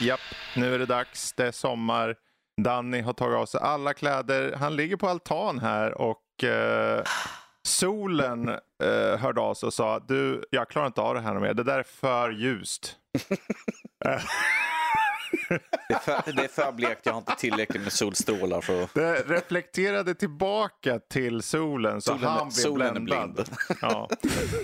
Japp. Nu är det dags. Det är sommar. Danny har tagit av sig alla kläder. Han ligger på altan här och eh, solen eh, hörde av sig och sa du, jag klarar inte av det här mer. Det där är för ljust. Det är, för, det är för blekt, jag har inte tillräckligt med solstrålar för att... Det reflekterade tillbaka till solen så Solen- han blev solen är bländad. blind. Ja.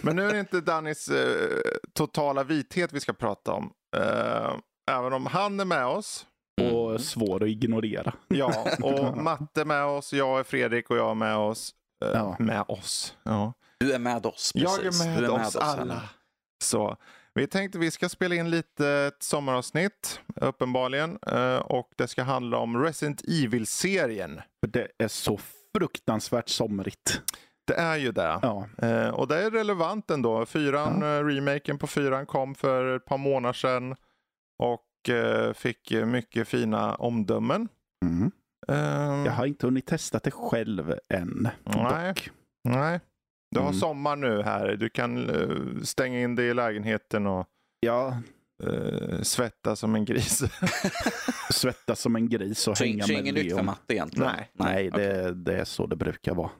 Men nu är det inte Dannys eh, totala vithet vi ska prata om. Eh, även om han är med oss. Och svår att ignorera. Ja, och Matte är med oss, jag är Fredrik och jag är med oss. Eh, Ja. Med oss. Ja. Du är med oss, Jag precis. är med, du oss alla. Ellen. Så vi tänkte vi ska spela in lite ett sommaravsnitt, uppenbarligen. Eh, och det ska handla om Resident Evil-serien. Det är så fruktansvärt somrigt. Det är ju det. Ja. Eh, och det är relevant ändå. Fyran, eh, remaken på fyran kom för ett par månader sedan. Och eh, fick mycket fina omdömen. Mm. Eh, Jag har inte hunnit testa det själv än. Nej. dock. Nej. Du har Mm. sommar nu här. Du kan eh, stänga in dig i lägenheten och Ja, uh, svettas som en gris. svettas som en gris och Så, hänga så med för Leon. matte egentligen? Nej. Nej, det, det är så det brukar vara.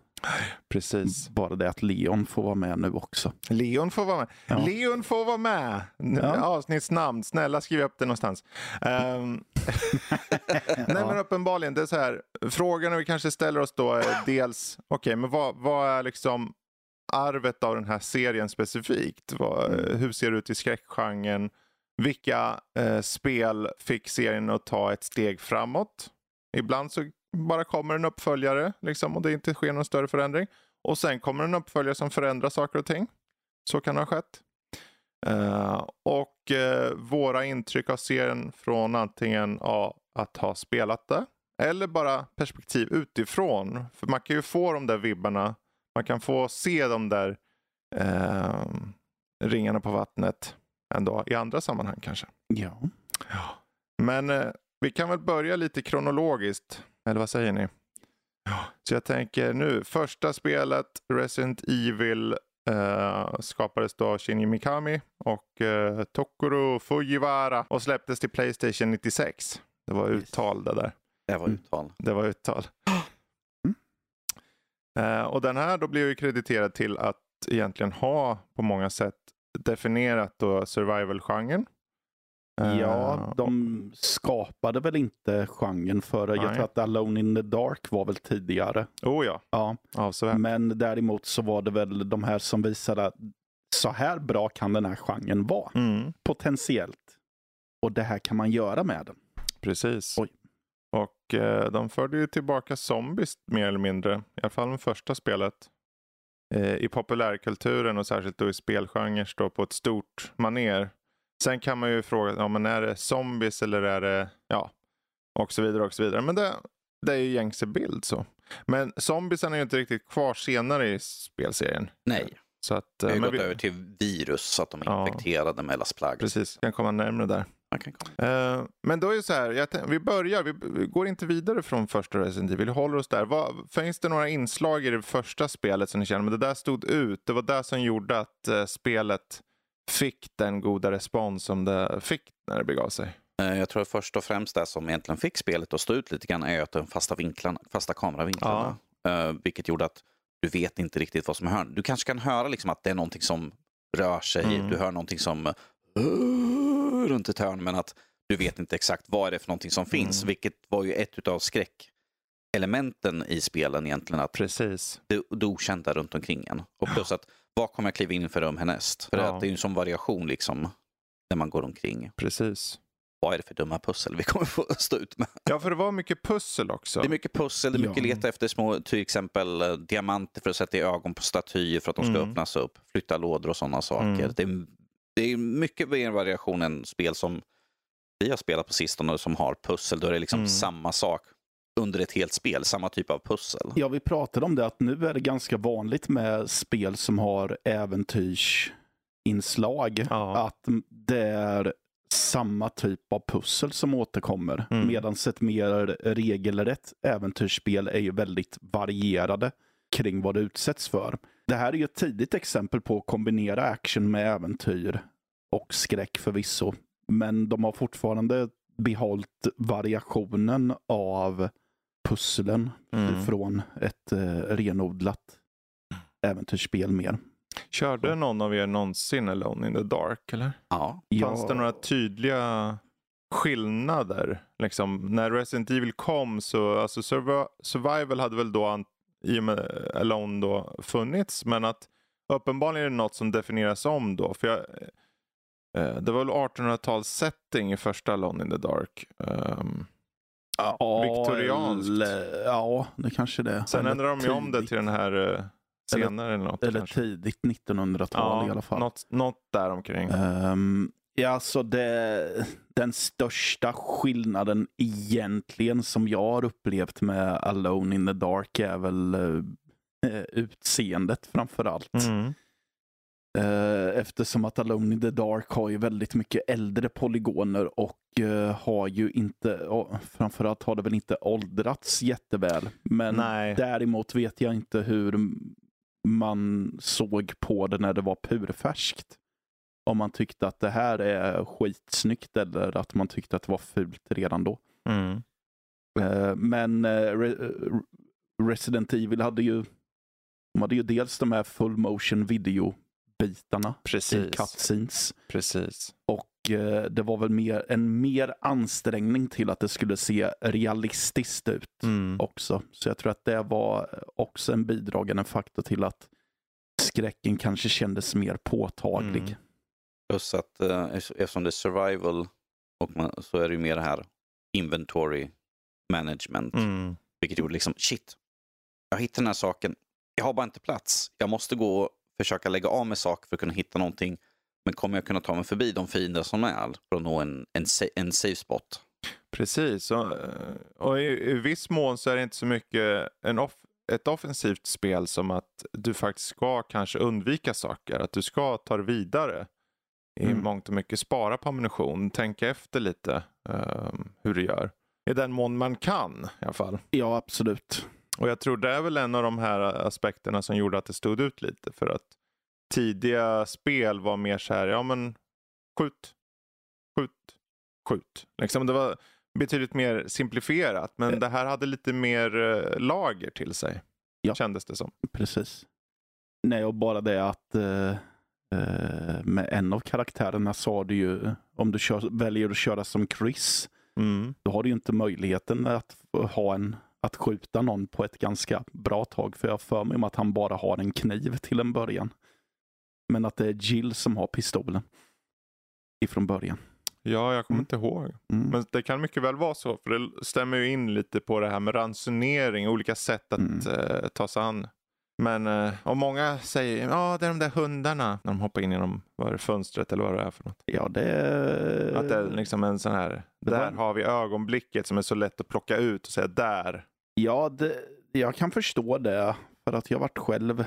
Precis. Bara det att Leon får vara med nu också. Leon får vara med. Ja. Leon får vara med. Ja. Avsnittsnamn. Snälla skriv upp det någonstans. Ehm, Nej men uppenbarligen, det är så här. Frågan vi kanske ställer oss då är dels, okej men vad, vad är liksom arvet av den här serien specifikt? Vad, Mm. Hur ser det ut i skräckgenren? Vilka eh, spel fick serien att ta ett steg framåt? Ibland så bara kommer en uppföljare liksom, och det inte sker någon större förändring. Och sen kommer en uppföljare som förändrar saker och ting. Så kan det ha skett. Eh, och eh, våra intryck av serien från antingen ja, att ha spelat det eller bara perspektiv utifrån. För man kan ju få de där vibbarna. Man kan få se de där eh, ringarna på vattnet ändå i andra sammanhang kanske. Ja. Men eh, vi kan väl börja lite kronologiskt. Eller vad säger ni? Så jag tänker nu, första spelet Resident Evil eh, skapades då av Shinji Mikami och eh, Tokuro Fujiwara och släpptes till Playstation 96. Det var uttal det där. Det var uttal. Det var uttal. Eh, och den här då blev ju krediterad till att egentligen ha på många sätt definierat då survival-genren. Eh, Ja, de skapade väl inte genren för Nej. Jag tror att Alone in the Dark var väl tidigare. Oh ja, Ja, avsevärt. men däremot så var det väl de här som visade att så här bra kan den här genren vara. Mm. Potentiellt. Och det här kan man göra med den. Precis. Oj. Och eh, de förde ju tillbaka zombies mer eller mindre. I alla fall det första spelet. Eh, I populärkulturen och särskilt då i spelgenrer på ett stort maner. Sen kan man ju fråga, ja, men är det zombies eller är det, ja, och så vidare och så vidare. Men det, det är ju gängse bild så. Men zombiesen är ju inte riktigt kvar senare i spelserien. Nej, Så att, vi har eh, ju men gått vi, över till virus så att de är Ja. infekterade med plagg. precis, kan komma närmare där. Man kan komma. Eh, men då är det så här, jag tän- vi börjar, vi, vi går inte vidare från första Resident Evil, vi håller oss där. Vad, finns det några inslag i det första spelet som ni känner, men det där stod ut, det var det som gjorde att eh, spelet fick den goda respons som det fick när det begav sig? Eh, Jag tror först och främst det som egentligen fick spelet att stå ut lite grann är att de fasta, vinklarna, fasta kameravinklarna. Eh, vilket gjorde att du vet inte riktigt vad som hör. Du kanske kan höra liksom att det är någonting som rör sig. Mm. Du hör någonting som uh, runt ett hörn men att du vet inte exakt vad det är för någonting som finns. Mm. Vilket var ju ett av skräckelementen i spelen egentligen. Att Precis. det, det okända runt omkring en. Och plus att vad kommer jag kliva in för rum härnäst? För Ja. att det är ju en sån variation liksom när man går omkring. Precis. Vad är det för dumma pussel vi kommer få stå ut med? Ja, för det var mycket pussel också. Det är mycket pussel, det är mycket Ja. leta efter små, till exempel eh, diamanter för att sätta i ögon på statyer för att de ska Mm. öppnas upp. Flytta lådor och sådana saker. Mm. Det, är, det är mycket mer variation än spel som vi har spelat på sistone som har pussel. Då är det liksom Mm. samma sak under ett helt spel, samma typ av pussel. Ja, vi pratade om det att nu är det ganska vanligt med spel som har äventyrsinslag. Ja. Att det är samma typ av pussel som återkommer. Mm. Medan ett mer regelrätt äventyrsspel är ju väldigt varierade kring vad det utsätts för. Det här är ju ett tidigt exempel på att kombinera action med äventyr och skräck förvisso. Men de har fortfarande behållit variationen av pusslen Mm. från ett eh, renodlat äventyrsspel mer. Körde någon av er någonsin Alone in the Dark? Eller? Ja. Fanns det några tydliga skillnader? Liksom, när Resident Evil kom så, alltså survi- Survival hade väl då i och med Alone då funnits. Men att uppenbarligen är det något som definieras om då. För jag, eh, det var väl 1800-tals setting i första Alone in the Dark. Ehm, ja, viktorianskt. Ja, det kanske det. sen Eller ändrade de ju om det till den här eh, senare eller något. Eller kanske. tidigt 1900-tal i alla fall. Något, något där omkring. Ehm, ja, alltså det, den största skillnaden egentligen som jag har upplevt med Alone in the Dark är väl eh, utseendet framför allt. Mm. Eh, eftersom att Alone in the Dark har ju väldigt mycket äldre polygoner och eh, har ju inte, framförallt har det väl inte åldrats jätteväl. Men Nej. däremot vet jag inte hur man såg på det när det var purfärskt. Om man tyckte att det här är skitsnyggt eller att man tyckte att det var fult redan då. Mm. Eh, Men Re- Resident Evil hade ju, de hade ju dels de här full motion video bitarna i Precis. cutscenes. Precis. Och eh, det var väl mer, en mer ansträngning till att det skulle se realistiskt ut Mm. också. Så jag tror att det var också en bidragande faktor till att skräcken kanske kändes mer påtaglig. Mm. Plus att eh, eftersom det är survival och man, så är det ju mer det här inventory management. Mm. Vilket gjorde liksom, shit, jag hittar den här saken. Jag har bara inte plats. Jag måste gå försöka lägga av med saker för att kunna hitta någonting. Men kommer jag kunna ta mig förbi de fiender som är för att nå en, en, en safe spot? Precis. Och, eh, och i, i viss mån så är det inte så mycket en off, ett offensivt spel som att du faktiskt ska kanske undvika saker. Att du ska ta det vidare i Mm. mångt och mycket. Spara på ammunition. Tänka efter lite ehm, hur du gör. I den mån man kan i alla fall. Ja, absolut. Och jag tror det är väl en av de här aspekterna som gjorde att det stod ut lite. För att tidiga spel var mer så här, ja men skjut, skjut, skjut. Liksom det var betydligt mer simplifierat. Men Eh. det här hade lite mer eh, lager till sig. Ja. Kändes det som. Precis. Nej, och bara det att eh, eh, med en av karaktärerna sa du ju, om du kör, väljer att köra som Chris, Mm. då har du ju inte möjligheten att ha en att skjuta någon på ett ganska bra tag. För jag har för mig om att han bara har en kniv till en början. Men att det är Jill som har pistolen. Ifrån början. Ja, jag kommer Mm. inte ihåg. Mm. Men det kan mycket väl vara så. För det stämmer ju in lite på det här med ransonering. Olika sätt att Mm. eh, ta sig an. Men eh, och många säger ja det är de där hundarna. När de hoppar in genom vad är det, fönstret eller vad det är för något. Ja, det är... Att det är liksom en sån här. där har vi ögonblicket som är så lätt att plocka ut och säga där. Ja, det, jag kan förstå det. För att jag varit själv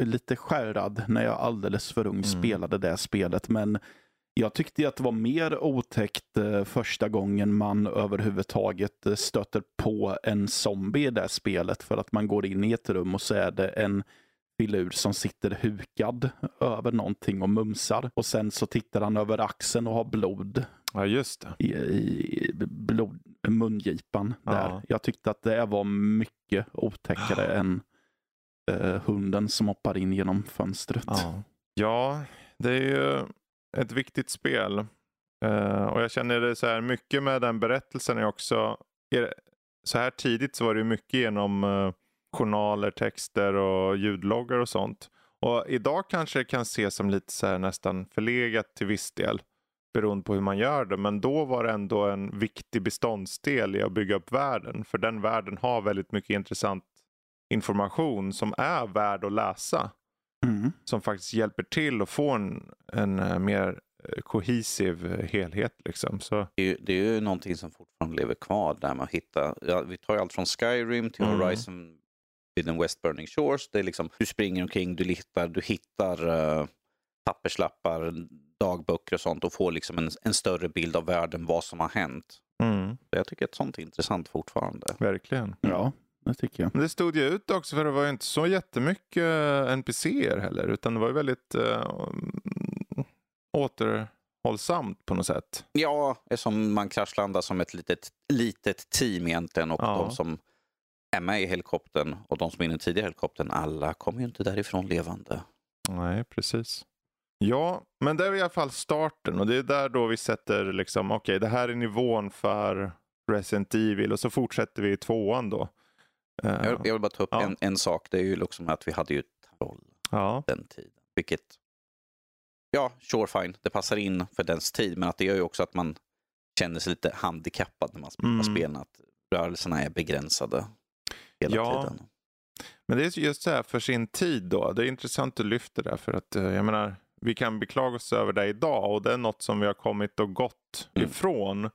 lite skärrad när jag alldeles för ung Mm. spelade det spelet. Men jag tyckte att det var mer otäckt eh, första gången man överhuvudtaget eh, stöter på en zombie i det spelet. För att man går in i ett rum och så är det en filur som sitter hukad över någonting och mumsar. Och sen så tittar han över axeln och har blod Ja just det. i, i blod, mungipan Ja. där. Jag tyckte att det var mycket otäckare än eh, hunden som hoppar in genom fönstret. Ja. ja, det är ju ett viktigt spel. Eh, och jag känner det så här mycket med den berättelsen är också. Är, så här tidigt så var det mycket genom eh, journaler, texter och ljudloggar och sånt. Och idag kanske det kan ses som lite så här nästan förlegat till viss del. Beroende på hur man gör det. Men då var det ändå en viktig beståndsdel i att bygga upp världen. För den världen har väldigt mycket intressant information som är värd att läsa Mm. som faktiskt hjälper till att få en, en eh, mer eh, kohesiv eh, helhet. Liksom. Så, Det är, ju, det är ju någonting som fortfarande lever kvar där med att hitta, ja, vi tar ju allt från Skyrim till Mm. Horizon vid den West Burning Shores. Det är liksom, du springer omkring, du hittar, du hittar uh, papperslappar, dagböcker och sånt och får liksom en, en större bild av världen, vad som har hänt. mm, Jag tycker att sånt är intressant fortfarande. verkligen. Ja, det tycker jag. Men det stod ju ut också för det var ju inte så jättemycket eh, NPCer heller. Utan det var ju väldigt uh, ohållsamt på något sätt. Ja, som man kraschlandar som ett litet, litet team egentligen och Ja. de som är med i helikoptern och de som är i den tidiga helikoptern, alla kommer ju inte därifrån levande. Nej, precis. Ja, men det är i alla fall starten och det är där då vi sätter liksom, okej, det här är nivån för Resident Evil och så fortsätter vi i tvåan då. Jag, jag vill bara ta upp Ja. en, en sak, det är ju liksom att vi hade ju troll ja, den tiden. Vilket, ja, sure fine, det passar in för dens tid, men att det gör ju också att man känner sig lite handikappad när man spelar Mm. spelen, att rörelserna är begränsade hela Ja. tiden. men det är just så här för sin tid då. Det är intressant att lyfta det för att eh, jag menar, vi kan beklaga oss över det idag och det är något som vi har kommit och gått Mm. ifrån.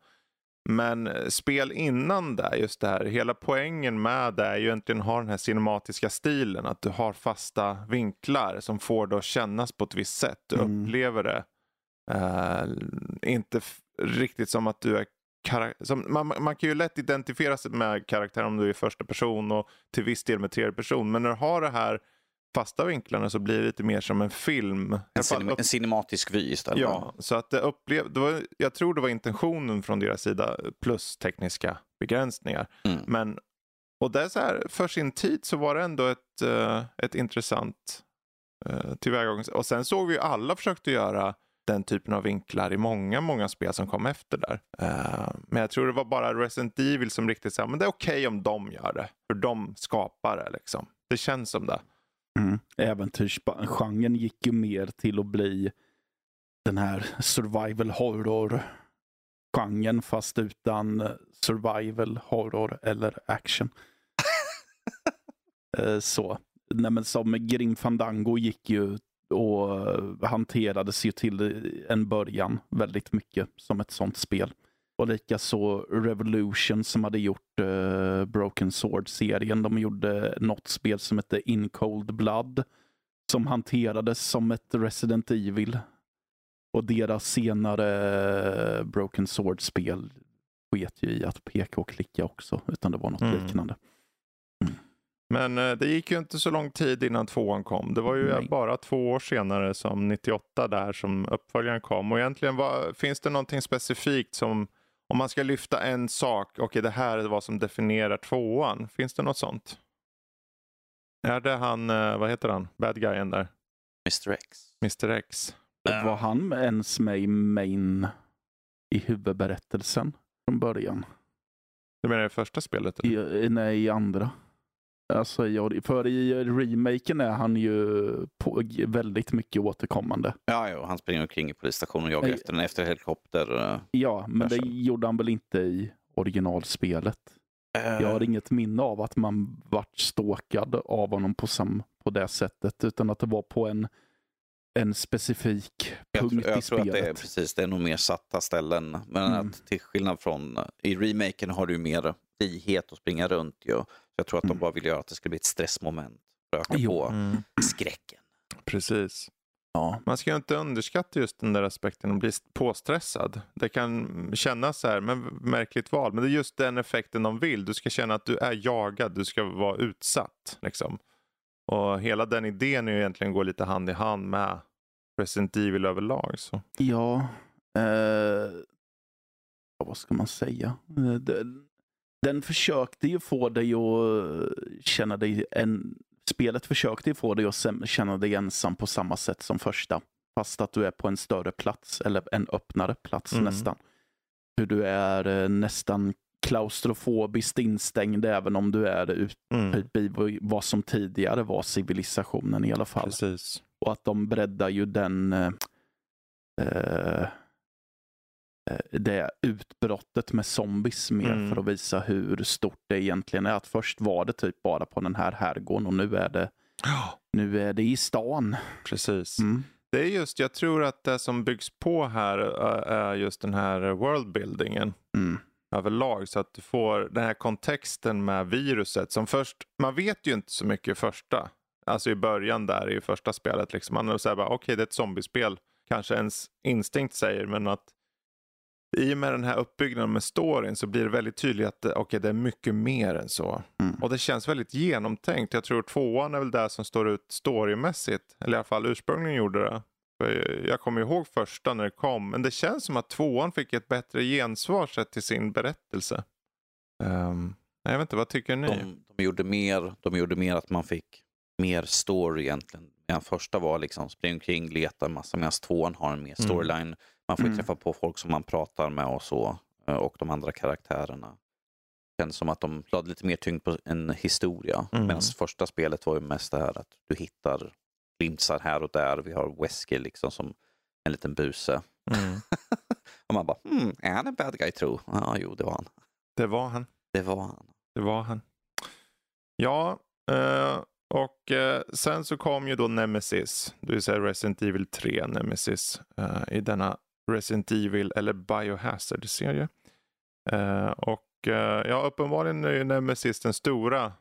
Men eh, spel innan det, just det här, hela poängen med det är ju egentligen att ha den här cinematiska stilen. Att du har fasta vinklar som får det att kännas på ett visst sätt. Du Mm. upplever det. eh, inte riktigt som att du är som, man, man kan ju lätt identifiera sig med karaktären om du är första person och till viss del med tredje person. Men när du har det här fasta vinklarna så blir det lite mer som en film. En, cinem- en cinematisk vy istället. Ja, så att det upplev, det var, jag tror det var intentionen från deras sida plus tekniska begränsningar. Mm. Men, och det är så här, för sin tid så var det ändå ett, eh, ett intressant uh, tillvägagångssätt. Och sen såg vi ju alla försökte göra den typen av vinklar i många, många spel som kom efter där. Eh, men jag tror det var bara Resident Evil som riktigt sa, men det är okej om de gör det. För de skapar det liksom. Det känns som det. Mm. Äventyrsgenren gick ju mer till att bli den här survival horror-genren fast utan eh, survival horror eller action. Eh, Så. Nej, men som Grim Fandango gick ju och eh, hanterades ju till en början väldigt mycket som ett sånt spel. Och likaså Revolution som hade gjort eh, Broken Sword-serien. De gjorde något spel som hette In Cold Blood som hanterades som ett Resident Evil. Och deras senare eh, Broken Sword-spel sket ju i att peka och klicka också, utan det var något Mm. liknande. Men eh, det gick ju inte så lång tid innan tvåan kom. Det var ju Nej. bara två år senare som 98 där som uppföljaren kom. Och egentligen var, finns det någonting specifikt som om man ska lyfta en sak, okej det här är vad som definierar tvåan. Finns det något sånt? Är det han, eh, vad heter han, bad guyen där? Mr X. Mr X? Var han ens med i main i huvudberättelsen från början? Du menar i första spelet? eller? I, nej, i andra. Alltså, jag, för i remaken är han ju på, väldigt mycket återkommande. Ja, ja, han springer omkring i polisstationen och jagar efter en efter helikopter. eh. Ja, men det gjorde han väl inte i originalspelet. Jag har inget minne av att man vart stalkad av honom på, sam, på det sättet, utan att det var på en, en specifik jag punkt tror, jag i tror att spelet. det är precis, det är nog mer satta ställen. Men Mm. att till skillnad från eh, i remaken har du mer frihet att springa runt. Ju. Jag tror att de Mm. bara vill göra att det ska bli ett stressmoment. För att öka Jo. på Mm, skräcken. precis. Ja. Man ska ju inte underskatta just den där aspekten att bli påstressad. Det kan kännas så här, men märkligt val. Men det är just den effekten de vill. Du ska känna att du är jagad, du ska vara utsatt. Liksom. Och hela den idén är ju egentligen går lite hand i hand med Resident Evil överlag. Så. Ja, eh, vad ska man säga? Eh, Den, försökte ju få dig att känna dig, en, spelet försökte ju få dig att känna dig ensam på samma sätt som första. Fast att du är på en större plats, eller en öppnare plats Mm. nästan. Hur du är eh, nästan klaustrofobiskt instängd även om du är Mm, i vad som tidigare var civilisationen i alla fall. precis. Och att de breddar ju den eh, eh, det utbrottet med zombies mer Mm. för att visa hur stort det egentligen är. Att först var det typ bara på den här herrgården och nu är det, Ja, nu är det i stan. precis. Mm. Det är just, jag tror att det som byggs på här äh, är just den här worldbuildingen. Mm. överlag så att du får den här kontexten med viruset som först, man vet ju inte så mycket i första, alltså i början där i första spelet liksom. Man säger bara okej okay, det är ett zombiespel, kanske ens instinkt säger men att i och med den här uppbyggnaden med storyn så blir det väldigt tydligt att det, okay, det är mycket mer än så. Mm. Och det känns väldigt genomtänkt. Jag tror tvåan är väl där som står ut storymässigt, eller i alla fall ursprungligen gjorde det. För jag kommer ihåg första när det kom, men det känns som att tvåan fick ett bättre gensvar sett till sin berättelse. Um, jag vet inte, vad tycker ni? De, de, gjorde mer, de gjorde mer att man fick mer story egentligen. Den första var liksom spring omkring, leta en massa, medan tvåan har en mer mm. storyline. Mm. Man får mm. träffa på folk som man pratar med och så, eh, och de andra karaktärerna. Det känns som att de lade lite mer tyngd på en historia, mm. medan första spelet var ju mest det här att du hittar glimsar här och där. Vi har Wesker liksom som en liten buse. Mm. och man bara, hmm, är han en bad guy tro? Ja, jo, det var han. Det var han. Det var han. Det var han. Ja, eh, och eh, sen så kom ju då Nemesis, det vill säga Resident Evil 3 Nemesis i denna Resident Evil eller Biohazard-serie. Eh, och eh, ja, uppenbarligen är ju Nemesis den stora,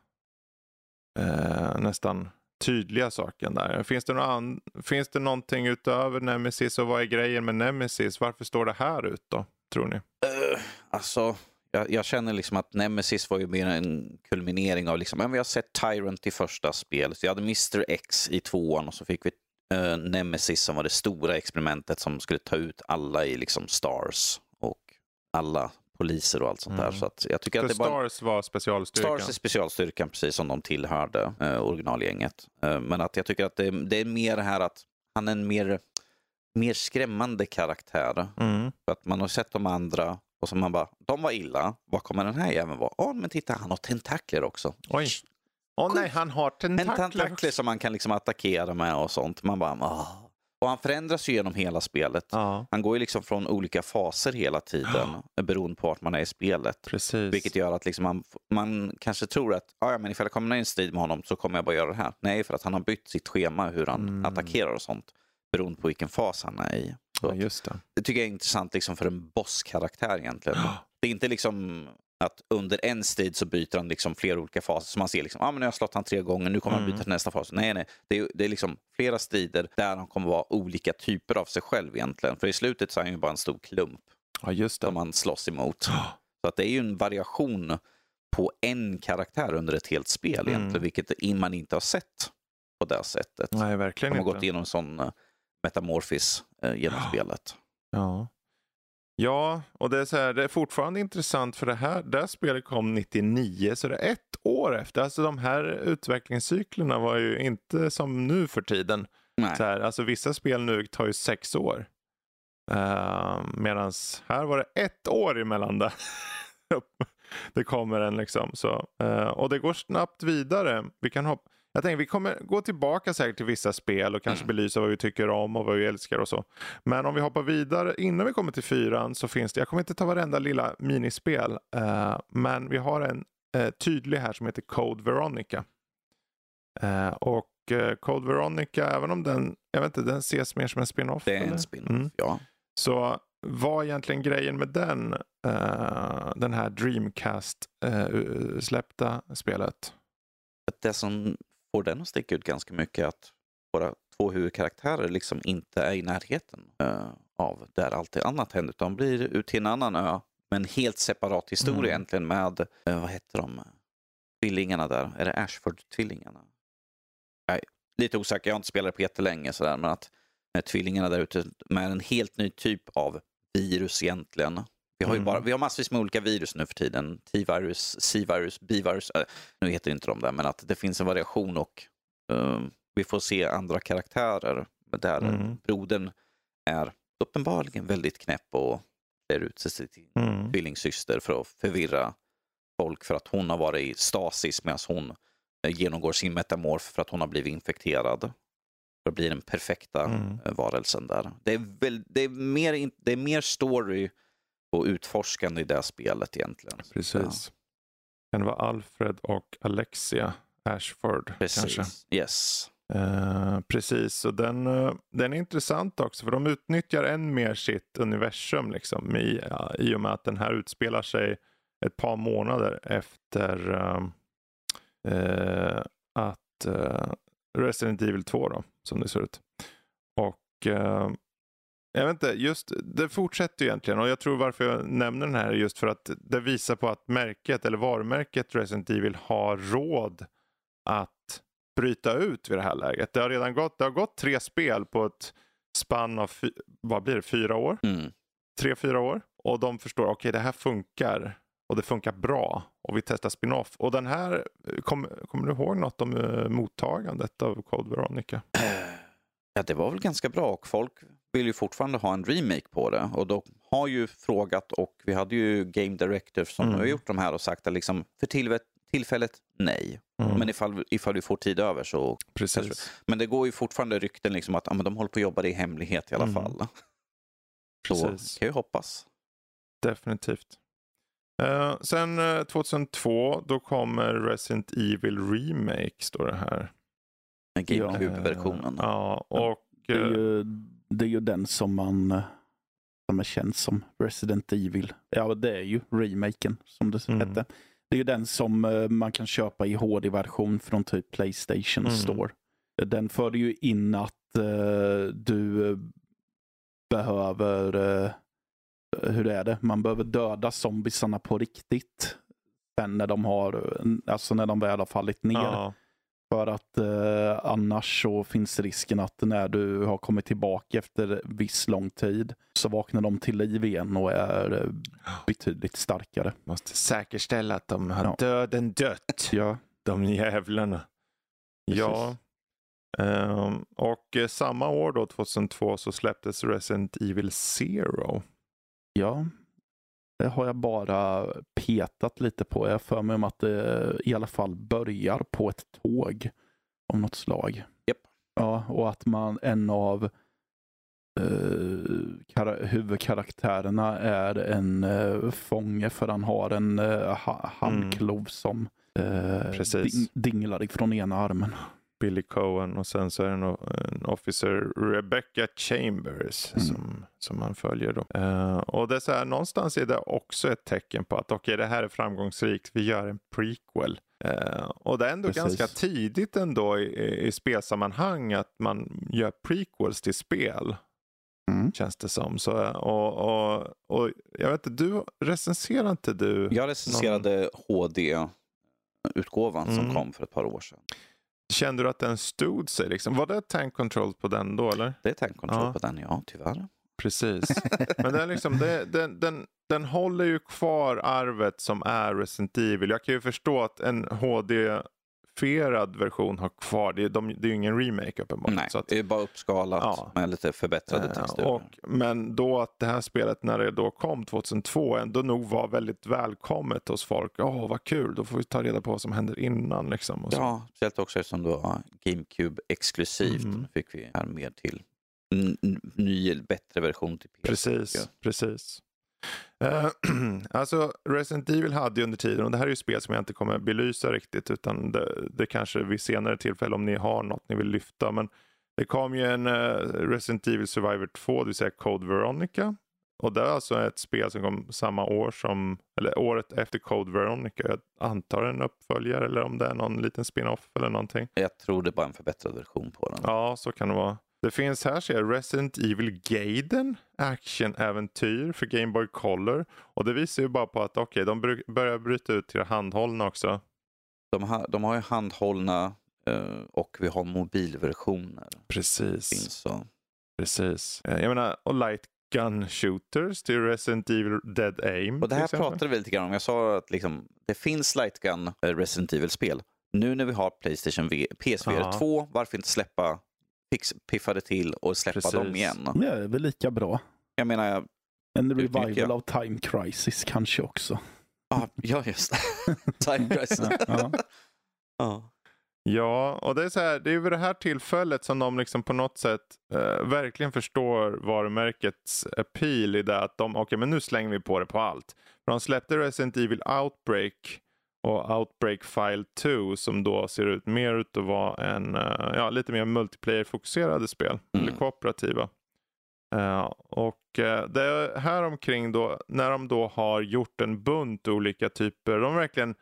eh, nästan tydliga saken där. Finns det, någon finns det någonting utöver Nemesis och vad är grejen med Nemesis? Varför står det här ut då, tror ni? Uh, alltså, jag, jag, känner liksom att Nemesis var ju mer en kulminering av, liksom, men vi har sett Tyrant i första spelet, vi hade Mr X i tvåan och så fick vi uh, Nemesis som var det stora experimentet som skulle ta ut alla i liksom Stars och alla poliser och allt sånt mm. där. Så att jag tycker För att det Stars var specialstyrkan? Stars är specialstyrkan, precis som de tillhörde eh, originalgänget. Eh, men att jag tycker att det, det, är mer det här att han är en mer, mer skrämmande karaktär. Mm. För att man har sett de andra och så man bara, de var illa, vad kommer den här jäveln vara? Åh, men titta, han har tentakler också. Oj. Åh oh, nej, han har tentakler. En tentakler som man kan liksom attackera med och sånt. Man bara, Åh. Och han förändras ju genom hela spelet. Ja. Han går ju liksom från olika faser hela tiden ja. beroende på vart man är i spelet. Precis. Vilket gör att liksom man, man kanske tror att ah, ja, men ifall jag kommer in i en strid med honom så kommer jag bara göra det här. Nej, för att han har bytt sitt schema hur han mm. attackerar och sånt beroende på vilken fas han är i. Ja, just det. det tycker jag är intressant liksom för en bosskaraktär egentligen. Det är inte liksom att under en strid så byter han liksom flera olika faser. Så man ser liksom, ah, men nu har jag slått han tre gånger, nu kommer mm. han byta till nästa fas. Nej, nej. Det är, det är liksom flera strider där han kommer vara olika typer av sig själv egentligen. För i slutet så är han ju bara en stor klump. Ja, just det. Som man slåss emot. Så att det är ju en variation på en karaktär under ett helt spel mm. egentligen, vilket man inte har sett på det sättet. Nej, verkligen De har inte. gått igenom en sån uh, metamorfis uh, genom spelet. Ja. Ja, och det är, så här, det är fortfarande intressant för det här, det här spelet kom 99, så det är ett år efter. Alltså de här utvecklingscyklerna var ju inte som nu för tiden. Så här, alltså vissa spel nu tar ju sex år. Uh, Medan här var det ett år emellan det. det kommer en liksom. Så, uh, och det går snabbt vidare. Vi kan hoppa jag tänker vi kommer gå tillbaka säkert till vissa spel och kanske mm. belysa vad vi tycker om och vad vi älskar och så. Men om vi hoppar vidare innan vi kommer till fyran så finns det, jag kommer inte ta varenda lilla minispel, uh, men vi har en uh, tydlig här som heter Code Veronica. Uh, och Code Veronica, även om den, jag vet inte, den ses mer som en spin-off. Det är en spin-off, mm. ja. Så vad är egentligen grejen med den, den här Dreamcast-släppta spelet? Det som får den att sticka ut ganska mycket att våra två huvudkaraktärer liksom inte är i närheten uh, av där allt annat händer. Utan de blir ut till en annan ö med en helt separat historia mm. egentligen med, uh, vad heter de, tvillingarna där? Är det Ashford-tvillingarna? Nej, lite osäker, jag har inte spelat på jättelänge sådär, men att med tvillingarna där ute med en helt ny typ av virus egentligen. Vi har ju bara, mm. vi har massvis med olika virus nu för tiden. T-virus, C-virus, B-virus. Äh, nu heter inte de där, men att det finns en variation och uh, vi får se andra karaktärer. Där mm. brodern är uppenbarligen väldigt knäpp och klär ut sig till sin mm. tvillingsyster för att förvirra folk för att hon har varit i stasis medan hon eh, genomgår sin metamorf för att hon har blivit infekterad. För att bli den perfekta mm. Varelsen där. Det är, väl, det, är mer, det är mer story och utforskande i det spelet egentligen. Precis. Ja. Kan det vara Alfred och Alexia Ashford? Precis. Kanske? Yes. Uh, precis, och den, uh, den är intressant också för de utnyttjar än mer sitt universum liksom, i, ja, i och med att den här utspelar sig ett par månader efter att Resident Evil 2 då, som det ser ut. Och jag vet inte, just det fortsätter egentligen och jag tror varför jag nämner den här är just för att det visar på att märket eller varumärket Resident Evil har råd att bryta ut vid det här läget. Det har redan gått, det har gått tre spel på ett spann av, vad blir det, fyra år? Mm. Tre, fyra år. Och de förstår, okej okay, det här funkar. Och det funkar bra. Och vi testar spin-off. Och den här, kommer kom du ihåg något om uh, mottagandet av Code Veronica? Ja, det var väl ganska bra och folk vill ju fortfarande ha en remake på det. Och de har ju frågat och vi hade ju Game Directors som mm. har gjort de här och sagt att liksom, för tillfället nej. Mm. Men ifall, ifall vi får tid över så... Precis. Men det går ju fortfarande rykten liksom att ja, men de håller på att jobba det i hemlighet i alla mm. fall. Så Precis. kan ju hoppas. Definitivt. Uh, sen uh, 2002 då kommer Resident Evil Remake står det här. GameCube-versionen. Ja, och... Det är, ju, det är ju den som man som är känd som Resident Evil. Ja, det är ju remaken som det mm. hette. Det är ju den som eh, man kan köpa i HD-version från typ Playstation mm. Store. Den förde ju in att uh, du behöver, uh, hur är det, man behöver döda zombisarna på riktigt. Sen när de har, alltså när de väl har fallit ner. Ja. För att eh, annars så finns risken att när du har kommit tillbaka efter viss lång tid så vaknar de till liv igen och är eh, betydligt starkare. Måste säkerställa att de har ja. döden dött. Ja. De jävlarna. Precis. Ja. Um, och eh, samma år då, 2002, så släpptes Resident Evil Zero. Ja, det har jag bara petat lite på. Jag för mig om att det i alla fall börjar på ett tåg av något slag. Yep. Ja, och att man, en av uh, huvudkaraktärerna är en uh, fånge för han har en uh, handklov mm. som uh, ding dinglar ifrån ena armen. Billy Cohen och sen så är det en, en officer Rebecca Chambers mm. som, som man följer. Då. Uh, och det är så här, någonstans är det också ett tecken på att okej okay, det här är framgångsrikt, vi gör en prequel. Uh, och det är ändå Precis. ganska tidigt ändå i, i spelsammanhang att man gör prequels till spel. Mm. Känns det som. Så, och, och, och jag vet inte, du recenserade inte du? Jag recenserade någon... HD-utgåvan mm. som kom för ett par år sedan. Kände du att den stod sig? Liksom? Var det tank control på den då? Eller? Det är tank control ja. på den, ja tyvärr. Precis. Men den, liksom, det, den, den, den håller ju kvar arvet som är Resident Evil. Jag kan ju förstå att en HD modifierad version har kvar. Det är, de, det är ju ingen remake uppenbarligen. Nej, så att, det är bara uppskalat ja. med lite förbättrade eh, texturer. Och, men då att det här spelet när det då kom 2002 ändå nog var väldigt välkommet hos folk. Åh, oh, vad kul, då får vi ta reda på vad som händer innan. Liksom, ja, speciellt också eftersom det var GameCube exklusivt. Mm. fick vi här mer till ny, bättre version till PS. Precis, precis. Uh, alltså Resident Evil hade ju under tiden, och det här är ju spel som jag inte kommer belysa riktigt, utan det, det kanske vid senare tillfälle om ni har något ni vill lyfta. Men det kom ju en uh, Resident Evil Survivor 2, det vill säga Code Veronica. Och det är alltså ett spel som kom samma år som, eller året efter Code Veronica. Jag antar en uppföljare eller om det är någon liten spin-off eller någonting. Jag tror det är bara en förbättrad version på den. Ja, så kan det vara. Det finns här ser jag Resident Evil Gaiden actionäventyr för Game Boy Color. Och det visar ju bara på att okej, okay, de börjar bryta ut till handhållna också. De har, de har ju handhållna uh, och vi har mobilversioner. Precis. Finns så. Precis. Eh, jag menar, och light gun shooters till Resident Evil Dead Aim. Och det här pratade vi lite grann om. Jag sa att liksom, det finns light gun eh, Resident Evil-spel. Nu när vi har Playstation v PSVR Aha. 2, varför inte släppa piffade till och släppa Precis. dem igen. Ja, det är väl lika bra. Jag menar, en revival av Time Crisis kanske också. Ah, ja, just det. Time Crisis. ja. ja. Ja, och det är så här, det är vid det här tillfället som de liksom på något sätt eh, verkligen förstår varumärkets appeal i det att de, okej okay, men nu slänger vi på det på allt. För de släppte Resident Evil Outbreak och Outbreak File 2 som då ser ut mer ut att vara en, uh, ja, lite mer multiplayer-fokuserade spel. Mm. Eller kooperativa. Uh, och uh, det är här omkring då, när de då har gjort en bunt olika typer, de har verkligen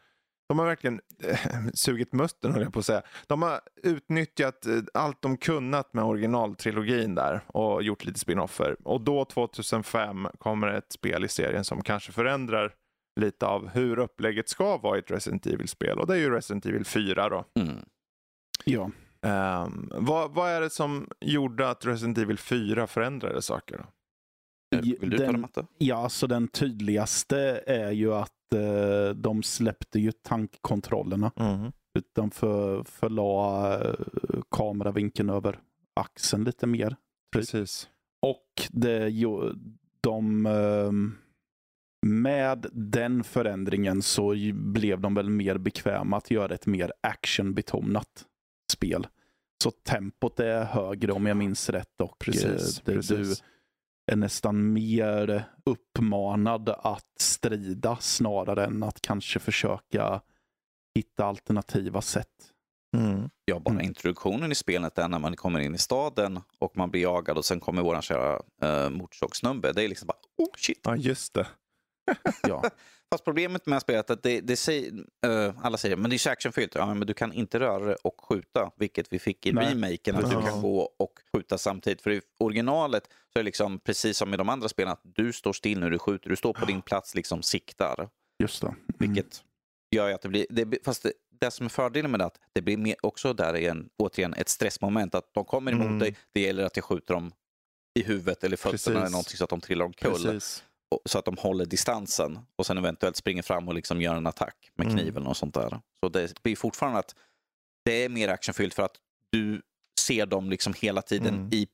de har verkligen äh, sugit musten höll jag på att säga. De har utnyttjat allt de kunnat med originaltrilogin där och gjort lite spin-offer. Och då 2005 kommer ett spel i serien som kanske förändrar lite av hur upplägget ska vara i ett Resident Evil-spel. Och det är ju Resident Evil 4 då. Mm. Ja. Um, vad, vad är det som gjorde att Resident Evil 4 förändrade saker? Då? Vill du ta det Matte? Ja, så den tydligaste är ju att eh, de släppte ju tankkontrollerna. Mm. Utan för, förla eh, kameravinkeln över axeln lite mer. Precis. Och det, jo, de, eh, med den förändringen så blev de väl mer bekväma att göra ett mer actionbetonat spel. Så tempot är högre om jag minns rätt. Och precis, eh, det, precis. du är nästan mer uppmanad att strida snarare än att kanske försöka hitta alternativa sätt. Mm. Ja, bara Mm. introduktionen i spelet är när man kommer in i staden och man blir jagad och sen kommer våran kära uh, motorsågsnubbe. Det är liksom bara, oh shit. Ja, just det. Ja. Fast problemet med spelet är att det, det säger, eh, alla säger men det är så actionfyllt. Ja, men du kan inte röra dig och skjuta, vilket vi fick i Nej. remaken. Att du kan gå och skjuta samtidigt. För i originalet så är det liksom precis som i de andra spelen att du står still när du skjuter. Du står på din plats, liksom siktar. Just det. Mm. Vilket gör att det blir... Det, fast det, det som är fördelen med det är att det blir mer, också där igen, återigen ett stressmoment. Att de kommer emot Mm. dig, det gäller att jag skjuter dem i huvudet eller fötterna Precis. eller någonting så att de trillar omkull. Precis. Så att de håller distansen och sen eventuellt springer fram och liksom gör en attack med Mm. kniven och sånt där. Så det blir fortfarande att det är mer actionfyllt för att du ser dem liksom hela tiden Mm. i,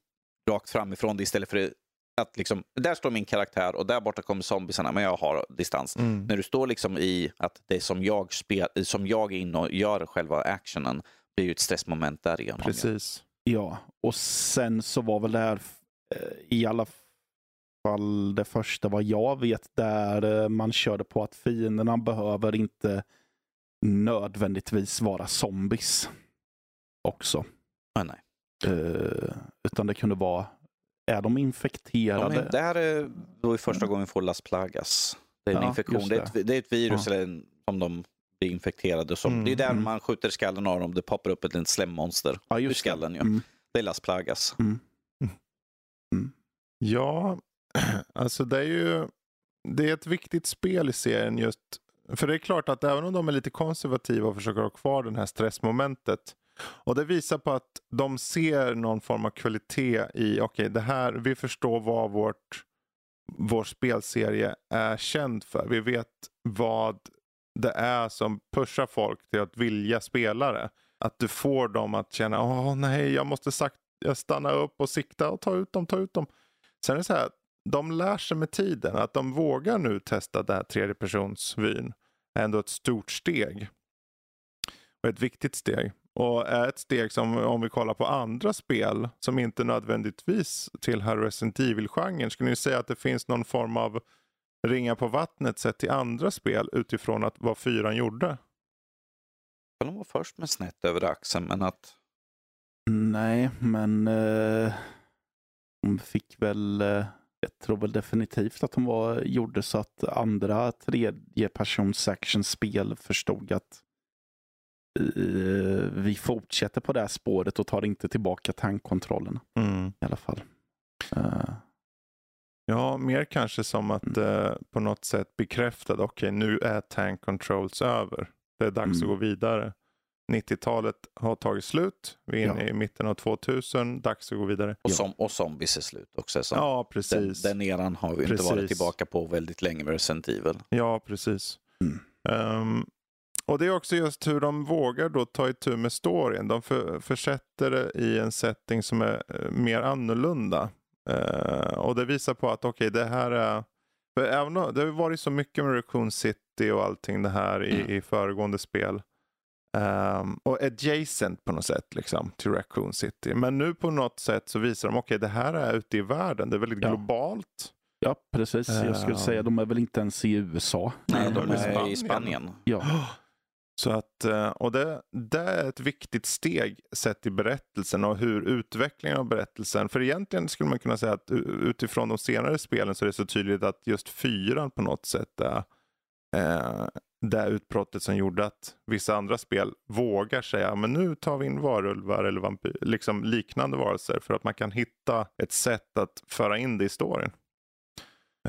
rakt framifrån dig istället för att liksom, där står min karaktär och där borta kommer zombiesarna men jag har distans. Mm. När du står liksom i att det är som jag, spel, som jag är inne och gör själva actionen, är ju ett stressmoment därigenom. Precis. Ja, och sen så var väl det här eh, i alla fall det första vad jag vet där eh, man körde på att fienderna behöver inte nödvändigtvis vara zombies också. Men nej. Eh, utan det kunde vara, är de De infekterade? är, det här är då i första gången vi får Las Plagas. Det är en Ja, infektion. just Det. är, ett, det är ett virus Ja. eller en, som de blir infekterade. Som, Mm, det är där mm. man skjuter skallen av dem. Det poppar upp ett litet slemmonster ja, ur just det. skallen. Ja. Mm. Det är Las Plagas. Ja, alltså det är ju det är ett viktigt spel i serien just. För det är klart att även om de är lite konservativa och försöker ha kvar det här stressmomentet. Och det visar på att de ser någon form av kvalitet i, okej det här, vi förstår vad vårt, vår spelserie är känd för. Vi vet vad det är som pushar folk till att vilja spela det. Att du får dem att känna, åh nej, jag måste sakta, jag stanna upp och sikta och ta ut dem, ta ut dem. Sen är det så här, de lär sig med tiden att de vågar nu testa det här tredjepersonsvyn. är ändå ett stort steg. Och ett viktigt steg. Och är ett steg som om vi kollar på andra spel som inte nödvändigtvis tillhör Resident Evil-genren. Skulle ni säga att det finns någon form av ringa på vattnet sett till andra spel utifrån att vad fyran gjorde? De var först med snett över axeln, men att Nej, men eh, de fick väl, eh, jag tror väl definitivt att de var, gjorde så att andra tredjepersons actionspel förstod att eh, vi fortsätter på det här spåret och tar inte tillbaka tankkontrollerna i alla fall. Eh, Ja, mer kanske som att eh, på något sätt bekräfta okej nu är tank controls över. Det är dags Mm. att gå vidare. 90-talet har tagit slut. Vi är inne Ja. i mitten av 2000. Dags att gå vidare. och, som, och zombies är slut också. Så Ja, den, precis. den eran har vi inte varit tillbaka på väldigt länge med Resident Evil. Ja, precis. Mm. Ehm, och det är också just hur de vågar då ta itu med storyn. De för, försätter det i en setting som är eh, mer annorlunda. Eh, och det visar på att okej, det här är... För även det har ju varit så mycket med Raccoon City och allting det här i, Mm. i föregående spel. Ehm, och adjacent på något sätt liksom till Raccoon City. Men nu på något sätt så visar de okej, det här är ute i världen. Det är väldigt Ja. globalt. ja, precis. Jag skulle Eh, säga de är väl inte ens i USA. Nej, de de är i är i Spanien. Spanien. Ja, Så att, eh, och det, det är ett viktigt steg sett i berättelsen och hur utvecklingen av berättelsen. För egentligen skulle man kunna säga att utifrån de senare spelen så är det så tydligt att just fyran på något sätt är eh, det utbrottet som gjorde att vissa andra spel vågar säga men nu tar vi in varulvar eller vampyr, liksom liknande varelser för att man kan hitta ett sätt att föra in det i storyn.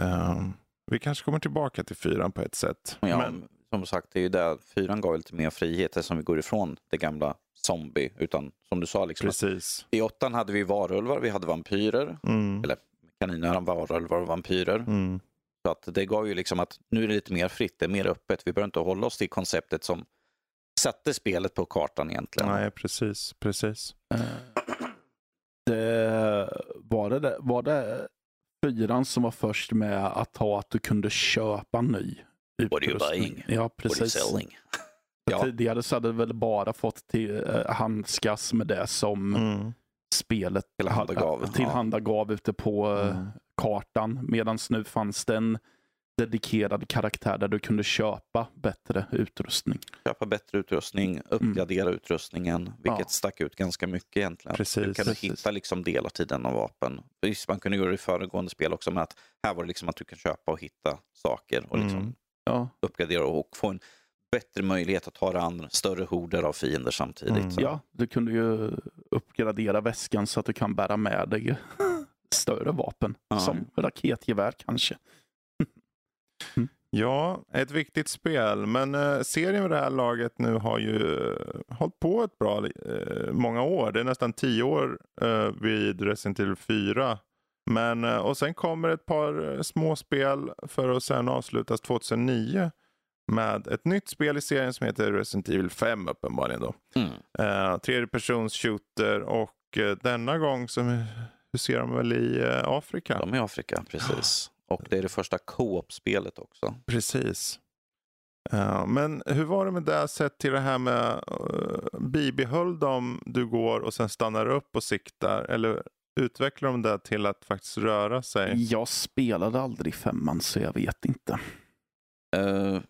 Eh, vi kanske kommer tillbaka till fyran på ett sätt. Ja, Men, som sagt, det är ju där fyran gav lite mer frihet som vi går ifrån det gamla zombie. Utan som du sa, liksom, Precis. i åttan hade vi varulvar, vi hade vampyrer. Mm. Eller kaniner, varulvar och vampyrer. Mm. Så att det gav ju liksom att nu är det lite mer fritt, det är mer öppet. Vi behöver inte hålla oss till konceptet som satte spelet på kartan egentligen. Nej, precis. precis. Det, var, det, var det fyran som var först med att ha att du kunde köpa ny What are you utrustning? buying? Ja, What are you precis. selling? Ja. Tidigare så hade du väl bara fått till, eh, handskas med det som Mm. spelet Tillhandagav, ha- tillhandagav ute på eh, Mm. Kartan. Medan nu fanns det en dedikerad karaktär där du kunde köpa bättre utrustning. Köpa bättre utrustning, uppgradera utrustningen, vilket Mm. Ja. stack ut ganska mycket egentligen. Precis, du kan precis. hitta liksom delar till denna vapen. Visst, man kunde göra det i föregående spel också, men att här var det liksom att du kan köpa och hitta saker och liksom Mm. Ja, uppgradera och få en bättre möjlighet att ta dig an större horder av fiender samtidigt. Mm. Ja, du kunde ju uppgradera väskan så att du kan bära med dig större vapen. Ja. Som raketgevär kanske. Ja, ett viktigt spel. Men eh, serien vid det här laget nu har ju eh, hållit på ett bra eh, många år. Det är nästan tio år eh, vid Resident Evil 4. Men, eh, och sen kommer ett par eh, små spel för att sen avslutas 2009 med ett nytt spel i serien som heter Resident Evil 5 uppenbarligen då. Mm. Eh, tredje persons shooter och denna gång som huserar de väl i eh, Afrika. De är i Afrika, precis. Och det är det första co-op-spelet också. Precis. Ja, men hur var det med det sett till det här med uh, bibehöll de du går och sen stannar upp och siktar eller utvecklar de det till att faktiskt röra sig? Jag spelade aldrig femman så jag vet inte. Eh,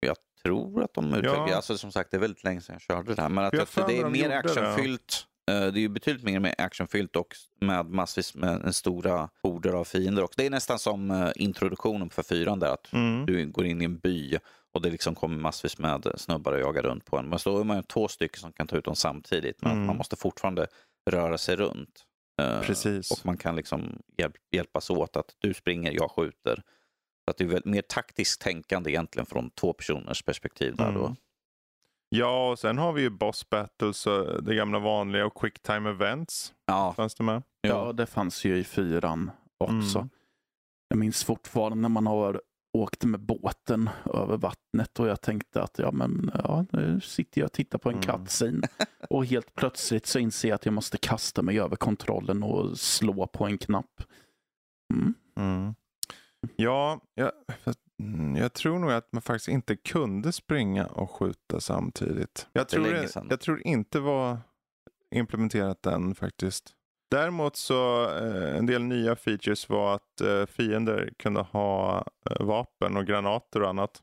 jag tror att de utvecklar, Ja. alltså som sagt det är väldigt länge sedan jag körde det här, men att, att det är de mer actionfyllt. Eh, Det är ju betydligt mer med actionfyllt och med massvis med en stora horder av fiender. också. Det är nästan som eh, introduktionen för fyran där, att Mm. du går in i en by och det liksom kommer massvis med snubbar och jagar runt på en. Men så är man ju två stycken som kan ta ut dem samtidigt, men Mm. man måste fortfarande röra sig runt. Eh, Precis. Och man kan liksom hjälp, hjälpas åt att du springer, jag skjuter. Så att det är väl mer taktiskt tänkande egentligen från två personers perspektiv. Där då. Ja, och sen har vi ju boss battles, det gamla vanliga och quick time events. Ja, Fanns det med? Ja, det fanns ju i fyran också. Mm. Jag minns fortfarande när man har åkt med båten över vattnet och jag tänkte att ja, men, ja, nu sitter jag och tittar på en Mm. cutscene och helt plötsligt så inser jag att jag måste kasta mig över kontrollen och slå på en knapp. Mm. Mm. Ja, mm, jag tror nog att man faktiskt inte kunde springa och skjuta samtidigt. Jag tror, det, jag tror inte var implementerat än faktiskt. Däremot så eh, en del nya features var att eh, fiender kunde ha eh, vapen och granater och annat.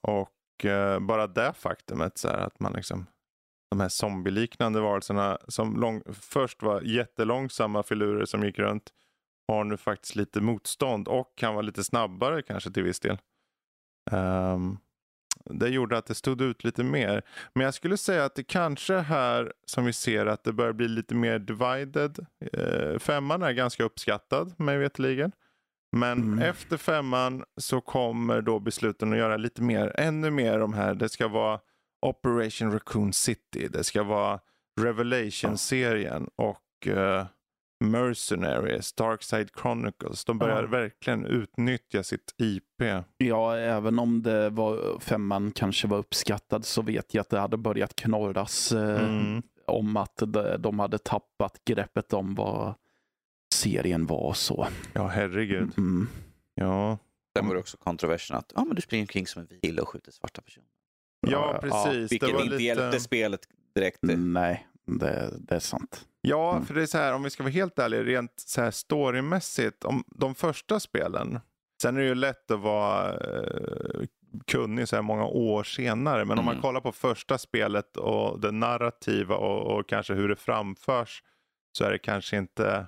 Och bara det faktumet så här, att man liksom de här zombieliknande varelserna som lång, först var jättelångsamma filurer som gick runt har nu faktiskt lite motstånd och kan vara lite snabbare kanske till viss del. Ehm, det gjorde att det stod ut lite mer. Men jag skulle säga att det kanske här som vi ser att det börjar bli lite mer divided. Uh, femman är ganska uppskattad mig veterligen. Men Mm. efter femman så kommer då besluten att göra lite mer, ännu mer de här. Det ska vara Operation Raccoon City. Det ska vara Revelation-serien och eh, Mercenaries, Darkside Chronicles. De börjar Ja. verkligen utnyttja sitt IP. Ja, även om det var femman kanske var uppskattad så vet jag att det hade börjat knorras eh, Mm. om att de, de hade tappat greppet om vad serien var och så. Ja, herregud. Mm. Ja, sen var det också kontroversen att ja, men du springer omkring som en vit kille och skjuter svarta personer. ja precis. Vilket det var inte lite... hjälpte spelet direkt. Nej, det, det är sant. Ja, Mm. för det är så här, om vi ska vara helt ärliga, rent så här storymässigt, om de första spelen, sen är det ju lätt att vara eh, kunnig så här många år senare, men om man Mm. kollar på första spelet och det narrativa och, och kanske hur det framförs, så är det kanske inte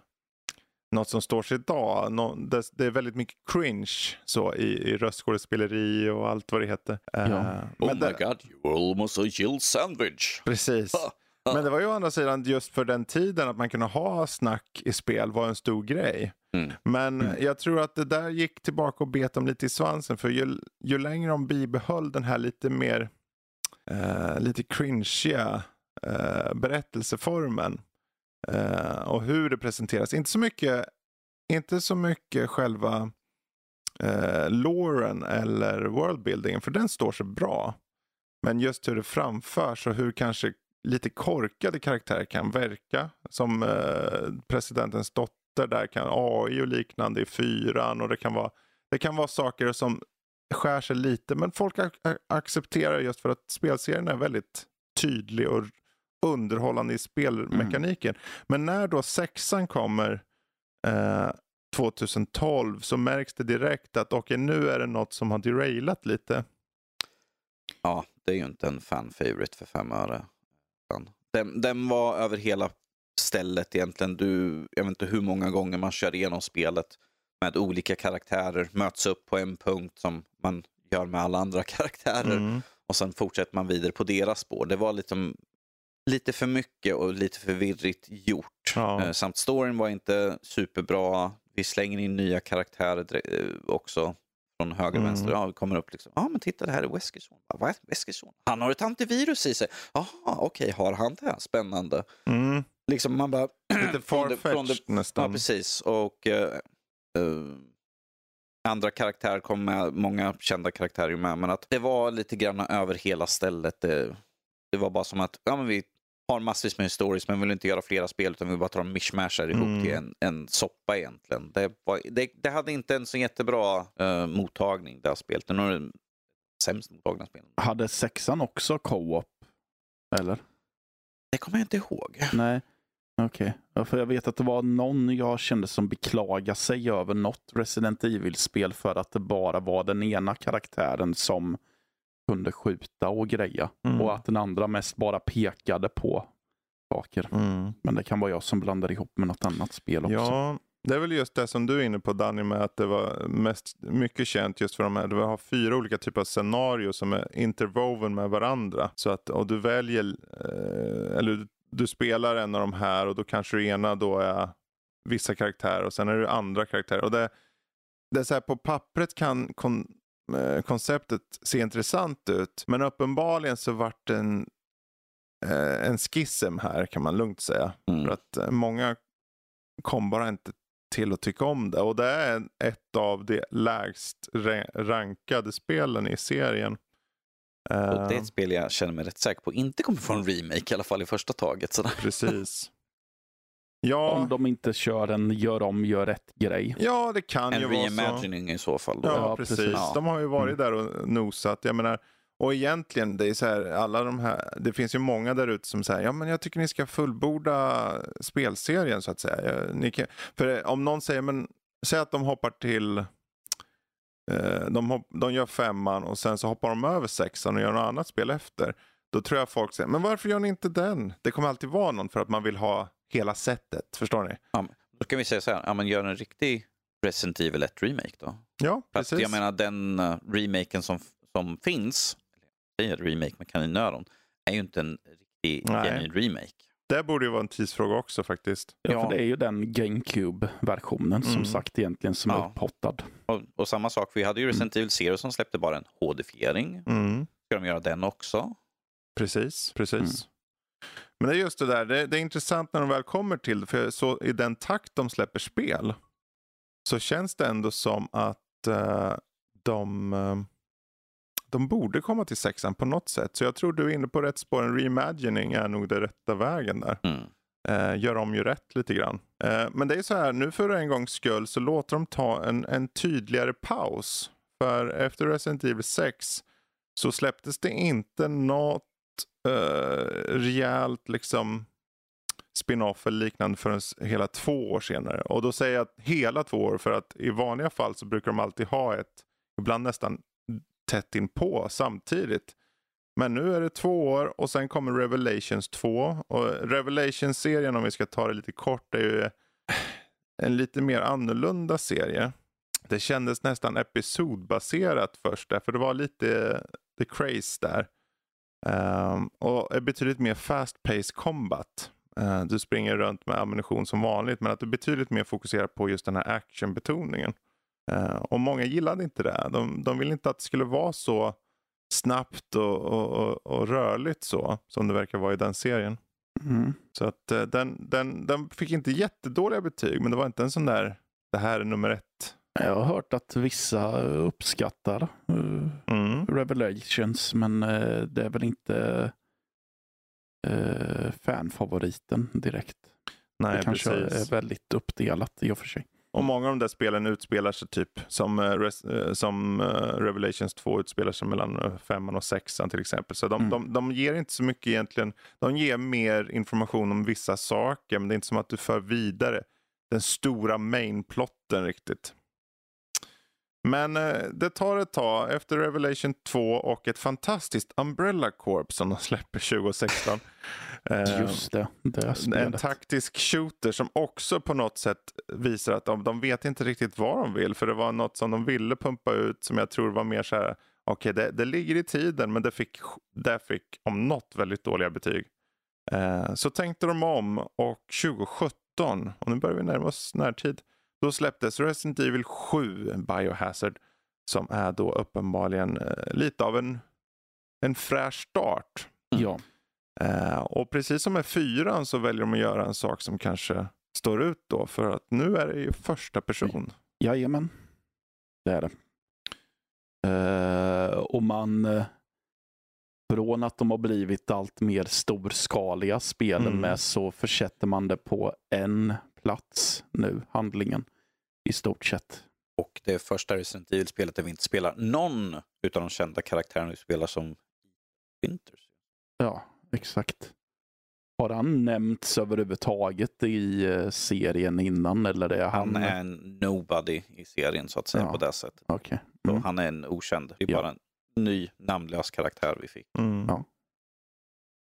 något som står sig idag. Nå, det, det är väldigt mycket cringe så i, i röstskådespeleri och allt vad det heter. Ja. Oh men my det, god, you were almost a Jill sandwich. Precis. Men det var ju å andra sidan just för den tiden att man kunde ha snack i spel var en stor grej. Mm. Men Mm. jag tror att det där gick tillbaka och bet dem lite i svansen. För ju, ju längre de bibehöll den här lite mer eh, lite cringeiga eh, berättelseformen eh, och hur det presenteras. Inte så mycket, inte så mycket själva eh, loren eller worldbuildingen, för den står sig bra. Men just hur det framförs och hur kanske lite korkade karaktärer kan verka. Som eh, presidentens dotter, där kan AI och liknande i fyran. Och det kan vara, det kan vara saker som skär sig lite. Men folk ac ac- accepterar just för att spelserien är väldigt tydlig och underhållande i spelmekaniken. Men när då sexan kommer eh, 2012 så märks det direkt att okej nu är det något som har derailat lite. Ja, det är ju inte en fan favorite för fem öre. Den, den var över hela stället egentligen. Du, jag vet inte hur många gånger man kör igenom spelet med olika karaktärer, möts upp på en punkt som man gör med alla andra karaktärer Mm. och sen fortsätter man vidare på deras spår. Det var liksom lite för mycket och lite förvirrigt gjort. Ja. Eh, Samt storyn var inte superbra. Vi slänger in nya karaktärer eh, också från höger och Mm. vänster. Ja, kommer upp liksom. Ja, men titta det här är Weskers son. Ja, Vad är Weskers son? Han har ett antivirus i sig. Jaha, okej, har han det? Spännande. Mm. Liksom man bara... Lite farfetched Ja, nästan. precis. Och eh, eh, andra karaktärer kom med, många kända karaktärer med, men att det var lite grann över hela stället. Det, det var bara som att ja, men vi har massvis med stories, men vill inte göra flera spel, utan vi bara tar och mishmashar ihop Mm. till en, en soppa egentligen. Det, var, det, det hade inte en så jättebra eh, mottagning, det här spelet. Det är nog det sämst mottagna spelet. Hade sexan också co-op? Eller? Det kommer jag inte ihåg. Nej. Okej. Ja, för jag vet att det var någon jag kände som beklagade sig över något Resident Evil-spel för att det bara var den ena karaktären som kunde skjuta och greja. Mm. Och att den andra mest bara pekade på saker. Mm. Men det kan vara jag som blandar ihop med något annat spel också. Ja, det är väl just det som du är inne på Danny med att det var mest mycket känt just för de här. Du har fyra olika typer av scenarier som är interwoven med varandra. Så att, och du väljer, eh, eller du, du spelar en av de här och då kanske det ena då är vissa karaktärer och sen är det andra karaktärer. Och det, det är så här på pappret kan kon, konceptet se intressant ut. Men uppenbarligen så vart det en, eh, en schism här kan man lugnt säga. Mm. För att eh, många kom bara inte till att tycka om det. Och det är ett av de lägst ra- rankade spelen i serien. Eh, Och det är ett spel jag känner mig rätt säker på inte kommer få en remake, i alla fall i första taget. Sådär. Precis. Ja, Om de inte kör en gör om, gör rätt grej. ja, det kan ju En vara så. reimagining i så fall. Då. Ja, Ja, precis. precis. Ja. De har ju varit Mm. där och nosat. Jag menar, och egentligen, det är så här, alla de här, det finns ju många där ute som säger, ja men jag tycker ni ska fullborda spelserien så att säga. Jag- Ni kan, för om någon säger, men säg att de hoppar till, eh, de, hopp, de gör femman och sen så hoppar de över sexan och gör något annat spel efter. Då tror jag folk säger, men varför gör ni inte den? Det kommer alltid vara någon för att man vill ha hela sättet, förstår ni? Då kan vi säga så här, ja, men gör en riktig Resident Evil 1 remake då. Ja, För att precis. jag menar den uh, remaken som, som finns, säger remake med kaninöron, är ju inte en riktig Nej. genuin remake. Det borde ju vara en tidsfråga också faktiskt. Ja, Ja. för det är ju den GameCube-versionen som Mm. sagt egentligen som Ja. är upphottad. Och, och samma sak, vi hade ju Resident Evil Zero som släppte bara en HD-fiering. Mm. Ska de göra den också? Precis, precis. Mm. Men det är just det där, det, det är intressant när de väl kommer till det, för så i den takt de släpper spel så känns det ändå som att eh, de, eh, de borde komma till sexan på något sätt. Så jag tror du är inne på rätt spår, en reimagining är nog den rätta vägen där. Mm. Eh, gör om ju rätt lite grann. Men det är så här, nu för en gångs skull så låter de ta en, en tydligare paus. För efter Resident Evil 6 så släpptes det inte något eh, rejält liksom spin-off eller liknande förrän hela två år senare. Och då säger jag hela två år för att i vanliga fall så brukar de alltid ha ett, ibland nästan tätt inpå samtidigt. Men nu är det två år och sen kommer Revelations 2. Och Revelations-serien om vi ska ta det lite kort är ju en lite mer annorlunda serie. Det kändes nästan episodbaserat först där för det var lite the craze där. Um, och är betydligt mer fast pace combat. Uh, du springer runt med ammunition som vanligt men att du är betydligt mer fokuserad på just den här actionbetoningen. Uh, och många gillade inte det. De, de ville inte att det skulle vara så snabbt och, och, och, och rörligt så som det verkar vara i den serien. Mm. Så att uh, den, den, den fick inte jättedåliga betyg men det var inte en sån där det här är nummer ett. Jag har hört att vissa uppskattar uh, Mm. Revelations, men uh, det är väl inte uh, fanfavoriten direkt. Nej, det kanske precis. är väldigt uppdelat i och för sig. Och många av de där spelen utspelar sig typ som, res- som Revelations 2 utspelar sig mellan femman och sexan till exempel. Så de, Mm. de, de ger inte så mycket egentligen. De ger mer information om vissa saker men det är inte som att du för vidare den stora mainplotten riktigt. Men eh, det tar ett tag efter Revelation 2 och ett fantastiskt Umbrella Corp som de släpper 2016. Eh, Just det, det en taktisk shooter som också på något sätt visar att de, de vet inte riktigt vad de vill. För det var något som de ville pumpa ut som jag tror var mer så här. Okej, det, det ligger i tiden men det fick, det fick om något väldigt dåliga betyg. Eh, så tänkte de om och 2017, och nu börjar vi närma oss närtid. Då släpptes Resident Evil 7 Biohazard. Som är då uppenbarligen eh, lite av en, en fräsch start. Ja, Eh, och precis som med fyran så väljer de att göra en sak som kanske står ut då. För att nu är det ju första person. jajamän. Det är det. Uh, och man... från att de har blivit allt mer storskaliga spelen Mm. med så försätter man det på en plats nu, handlingen. I stort sett. Och det är första Resident Evil-spelet där vi inte spelar någon utav de kända karaktärerna vi spelar som Winters. Ja, exakt. Har han nämnts överhuvudtaget i eh, serien innan eller är han... Han är en nobody i serien så att säga Ja. på det sättet. Okej. Så Mm. Han är en okänd. Det är Ja. bara en ny namnlös karaktär vi fick. Mm. Ja.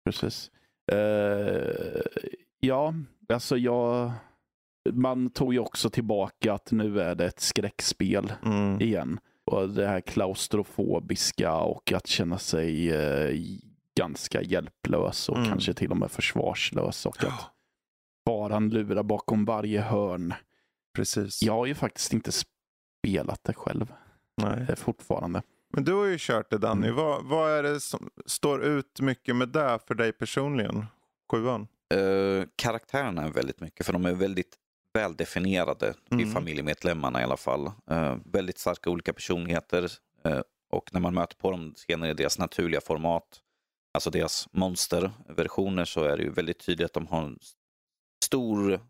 Precis. Eh, ja, alltså jag... Man tog ju också tillbaka att nu är det ett skräckspel Mm. igen. Och det här klaustrofobiska och att känna sig eh, ganska hjälplös och Mm. kanske till och med försvarslös. Och att faran lurar bakom varje hörn. Precis. Jag har ju faktiskt inte spelat det själv Nej. eh, fortfarande. Men du har ju kört det Danny. Mm. Vad, vad är det som står ut mycket med det för dig personligen? Sjuan? Uh, karaktärerna är väldigt mycket, för de är väldigt väldefinierade i Mm. familjemedlemmarna i alla fall. Eh, väldigt starka olika personligheter eh, och när man möter på dem senare i deras naturliga format, alltså deras monsterversioner, så är det ju väldigt tydligt att de har en stor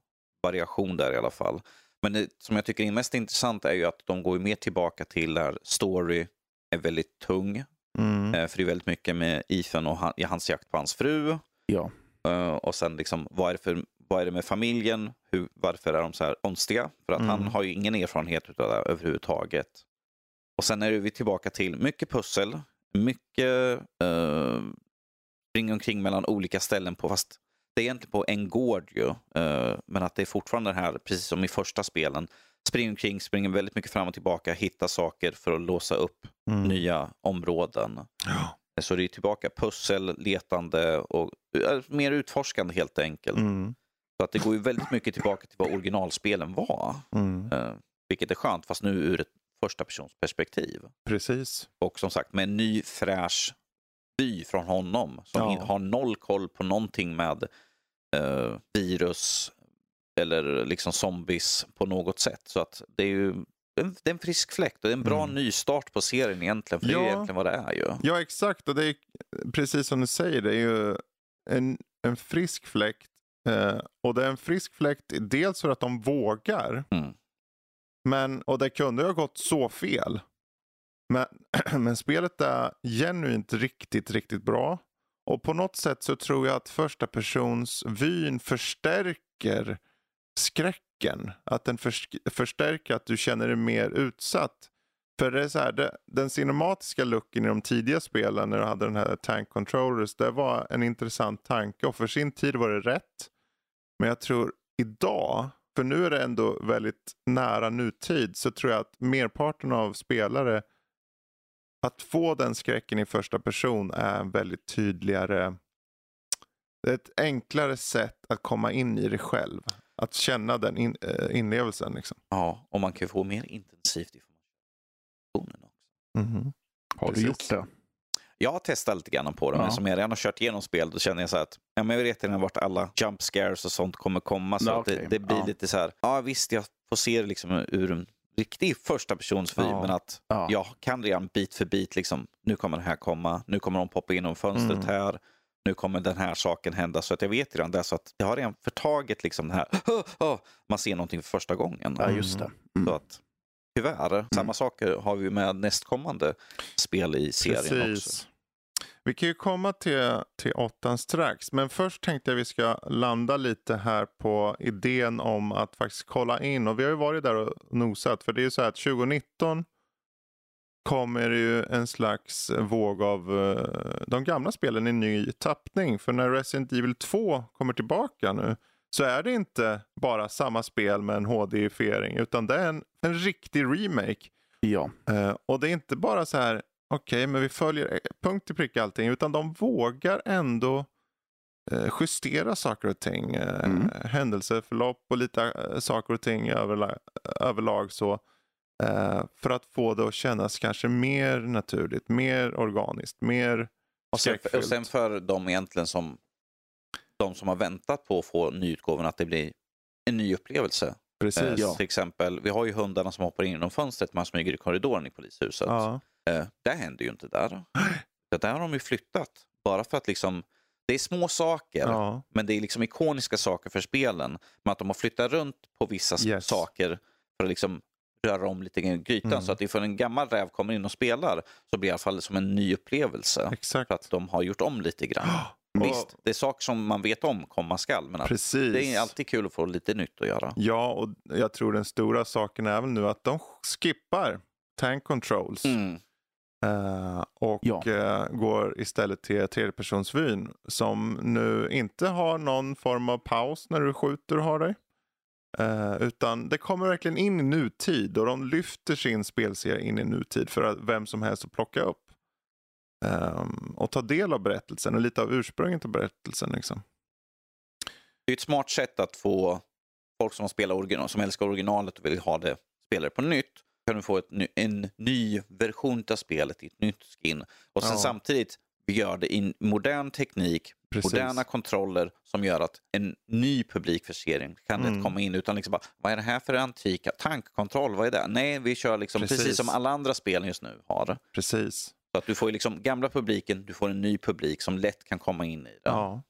variation där i alla fall. Men det som jag tycker är mest intressant är ju att de går mer tillbaka till där story är väldigt tung. Mm. Eh, För det är väldigt mycket med Ethan och han, i hans jakt på hans fru. Ja, Eh, och sen liksom, vad är, det för, vad är det med familjen? Hur, varför är de så här konstiga? För att Mm. han har ju ingen erfarenhet av det överhuvudtaget. Och sen är vi tillbaka till mycket pussel, mycket uh, springa omkring mellan olika ställen på, fast det är egentligen på en gård ju. eh, men att det är fortfarande det här, precis som i första spelen, springa omkring, springer väldigt mycket fram och tillbaka, hitta saker för att låsa upp Mm. nya områden. Ja. Så det är tillbaka pussel, letande och eh, mer utforskande helt enkelt. Mm. Så att det går ju väldigt mycket tillbaka till vad originalspelen var. Mm. Eh, vilket är skönt, fast nu ur ett första persons perspektiv. Precis. Och som sagt med en ny fräsch vy från honom som Ja. har noll koll på någonting med eh, virus eller liksom zombies på något sätt. Så att det är ju en, det är en frisk fläkt och det är en bra Mm. nystart på serien egentligen. För det är Ja. egentligen vad det är ju. Ja, exakt. Och det är precis som du säger, det är ju en, en frisk fläkt. Eh, och det är en frisk fläkt dels för att de vågar. Mm. Men, och det kunde ha gått så fel. Men, men spelet är genuint riktigt, riktigt bra. Och på något sätt så tror jag att första persons vyn förstärker skräcken. Att den förstärker att du känner dig mer utsatt. För det är så här, det, den cinematiska looken i de tidiga spelen när du hade den här tank controllers, det var en intressant tanke och för sin tid var det rätt. Men jag tror idag, för nu är det ändå väldigt nära nutid, så tror jag att merparten av spelare att få den skräcken i första person är en väldigt tydligare, det är ett enklare sätt att komma in i det själv. Att känna den in, eh, inlevelsen. Liksom. Ja, och man kan få mer intensivt information också. Mm. Har Precis. du gjort det? Jag har testat lite grann på det, Ja. men som jag redan har kört igenom spel, då känner jag så att ja, men jag vet redan vart alla jump scares och sånt kommer komma. Så Ja, att det, det blir Ja. lite så här, ja visst, jag får se det liksom ur en riktig första persons vy, men att Ja. jag kan redan bit för bit, liksom, nu kommer det här komma, nu kommer de poppa inom fönstret Mm. här, nu kommer den här saken hända. Så att jag vet redan det, så att jag har redan förtagit liksom det här, man ser någonting för första gången. Ja, just det. Så Mm. att, tyvärr, samma saker har vi med nästkommande spel i serien också. Precis. Vi kan ju komma till, till åttan strax. Men först tänkte jag vi ska landa lite här på idén om att faktiskt kolla in. Och vi har ju varit där och nosat. För det är ju så här att 2019 kommer ju en slags våg av eh, de gamla spelen i ny tappning. För när Resident Evil 2 kommer tillbaka nu så är det inte bara samma spel med en HD-ifiering. Utan det är en, en riktig remake. Ja. Eh, och det är inte bara så här, okej, men vi följer eh, punkt till pricka allting, utan de vågar ändå eh, justera saker och ting. Eh, Mm. Händelseförlopp och lite saker och ting överla- överlag så. För att få det att kännas kanske mer naturligt, mer organiskt, mer Och sen, och sen för de egentligen som de som har väntat på att få nyutgåvan att det blir en ny upplevelse. Precis. Eh, ja. Till exempel, vi har ju hundarna som hoppar in genom fönstret, man smyger i korridoren i polishuset. Ja. Eh, det händer ju inte där. Det där har de ju flyttat. Bara för att liksom, det är små saker, Ja. men det är liksom ikoniska saker för spelen. Men att de har flyttat runt på vissa Yes. saker för att liksom röra om lite grann i grytan. Mm. Så att ifall en gammal räv kommer in och spelar så blir det i alla fall som en ny upplevelse. För Exakt. att de har gjort om lite grann. Och- Visst, det är saker som man vet om komma skall, men Precis. det är alltid kul att få lite nytt att göra. Ja, och jag tror den stora saken är väl nu att de skippar tank controls. Mm. Eh, och Ja. eh, går istället till tredjepersonsvyn som nu inte har någon form av paus när du skjuter och har dig. Eh, utan det kommer verkligen in i nutid och de lyfter sin spelserie in i nutid för att vem som helst att plocka upp. Ehm, och ta del av berättelsen och lite av ursprunget till berättelsen. Liksom. Det är ett smart sätt att få folk som, spelar original, som älskar originalet och vill ha det spelare på nytt kan du få ett, en ny version av spelet i ett nytt skin. Och sen Ja. samtidigt, vi gör det i modern teknik, Precis. moderna kontroller som gör att en ny publik för serien kan Mm. komma in utan liksom bara, vad är det här för antika tankkontroll, vad är det? Nej, vi kör liksom precis, Precis. som alla andra spel just nu har. Precis. Så att du får liksom gamla publiken, du får en ny publik som lätt kan komma in i det. Ja.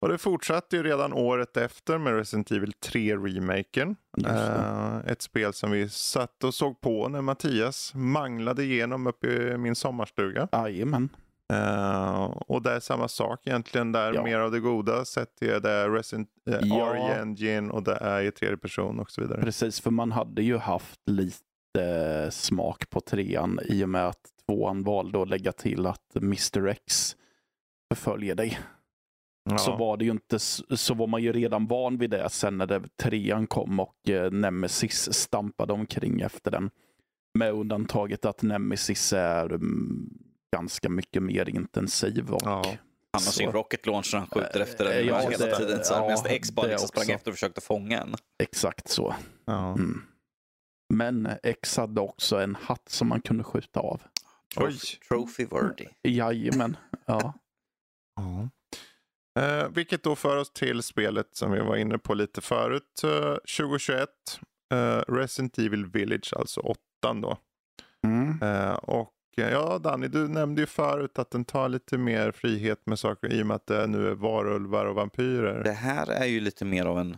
Och det fortsatte ju redan året efter med Resident Evil 3-remaken. Just det. Eh, ett spel som vi satt och såg på när Mattias manglade igenom uppe i min sommarstuga. Jajamän. Eh, och det är samma sak egentligen där, Ja. mer av det goda sett till det är Resident uh, Ja. RE Engine och det är i tredje person och så vidare. Precis, för man hade ju haft lite smak på trean i och med att tvåan valde att lägga till att Mr X förföljer dig. Ja. Så var det ju inte, så var man ju redan van vid det sen när det, trean kom och eh, Nemesis stampade omkring efter den. Med undantaget att Nemesis är mm, ganska mycket mer intensiv. Och, Ja. Han har sin rocket launcher, han skjuter Eh, efter den ja, hela det- tiden. Så ja, medan X bara liksom sprang också. efter och försökte fånga en. Exakt så. Ja. Mm. Men X hade också en hatt som man kunde skjuta av. Oj. Trophy worthy. Jajamän. Ja. Ja. Eh, vilket då för oss till spelet som vi var inne på lite förut. Eh, 2021. Eh, Resident Evil Village, alltså åttan då. Mm. Eh, och eh, ja, Danny, du nämnde ju förut att den tar lite mer frihet med saker i och med att det nu är varulvar och vampyrer. Det här är ju lite mer av en,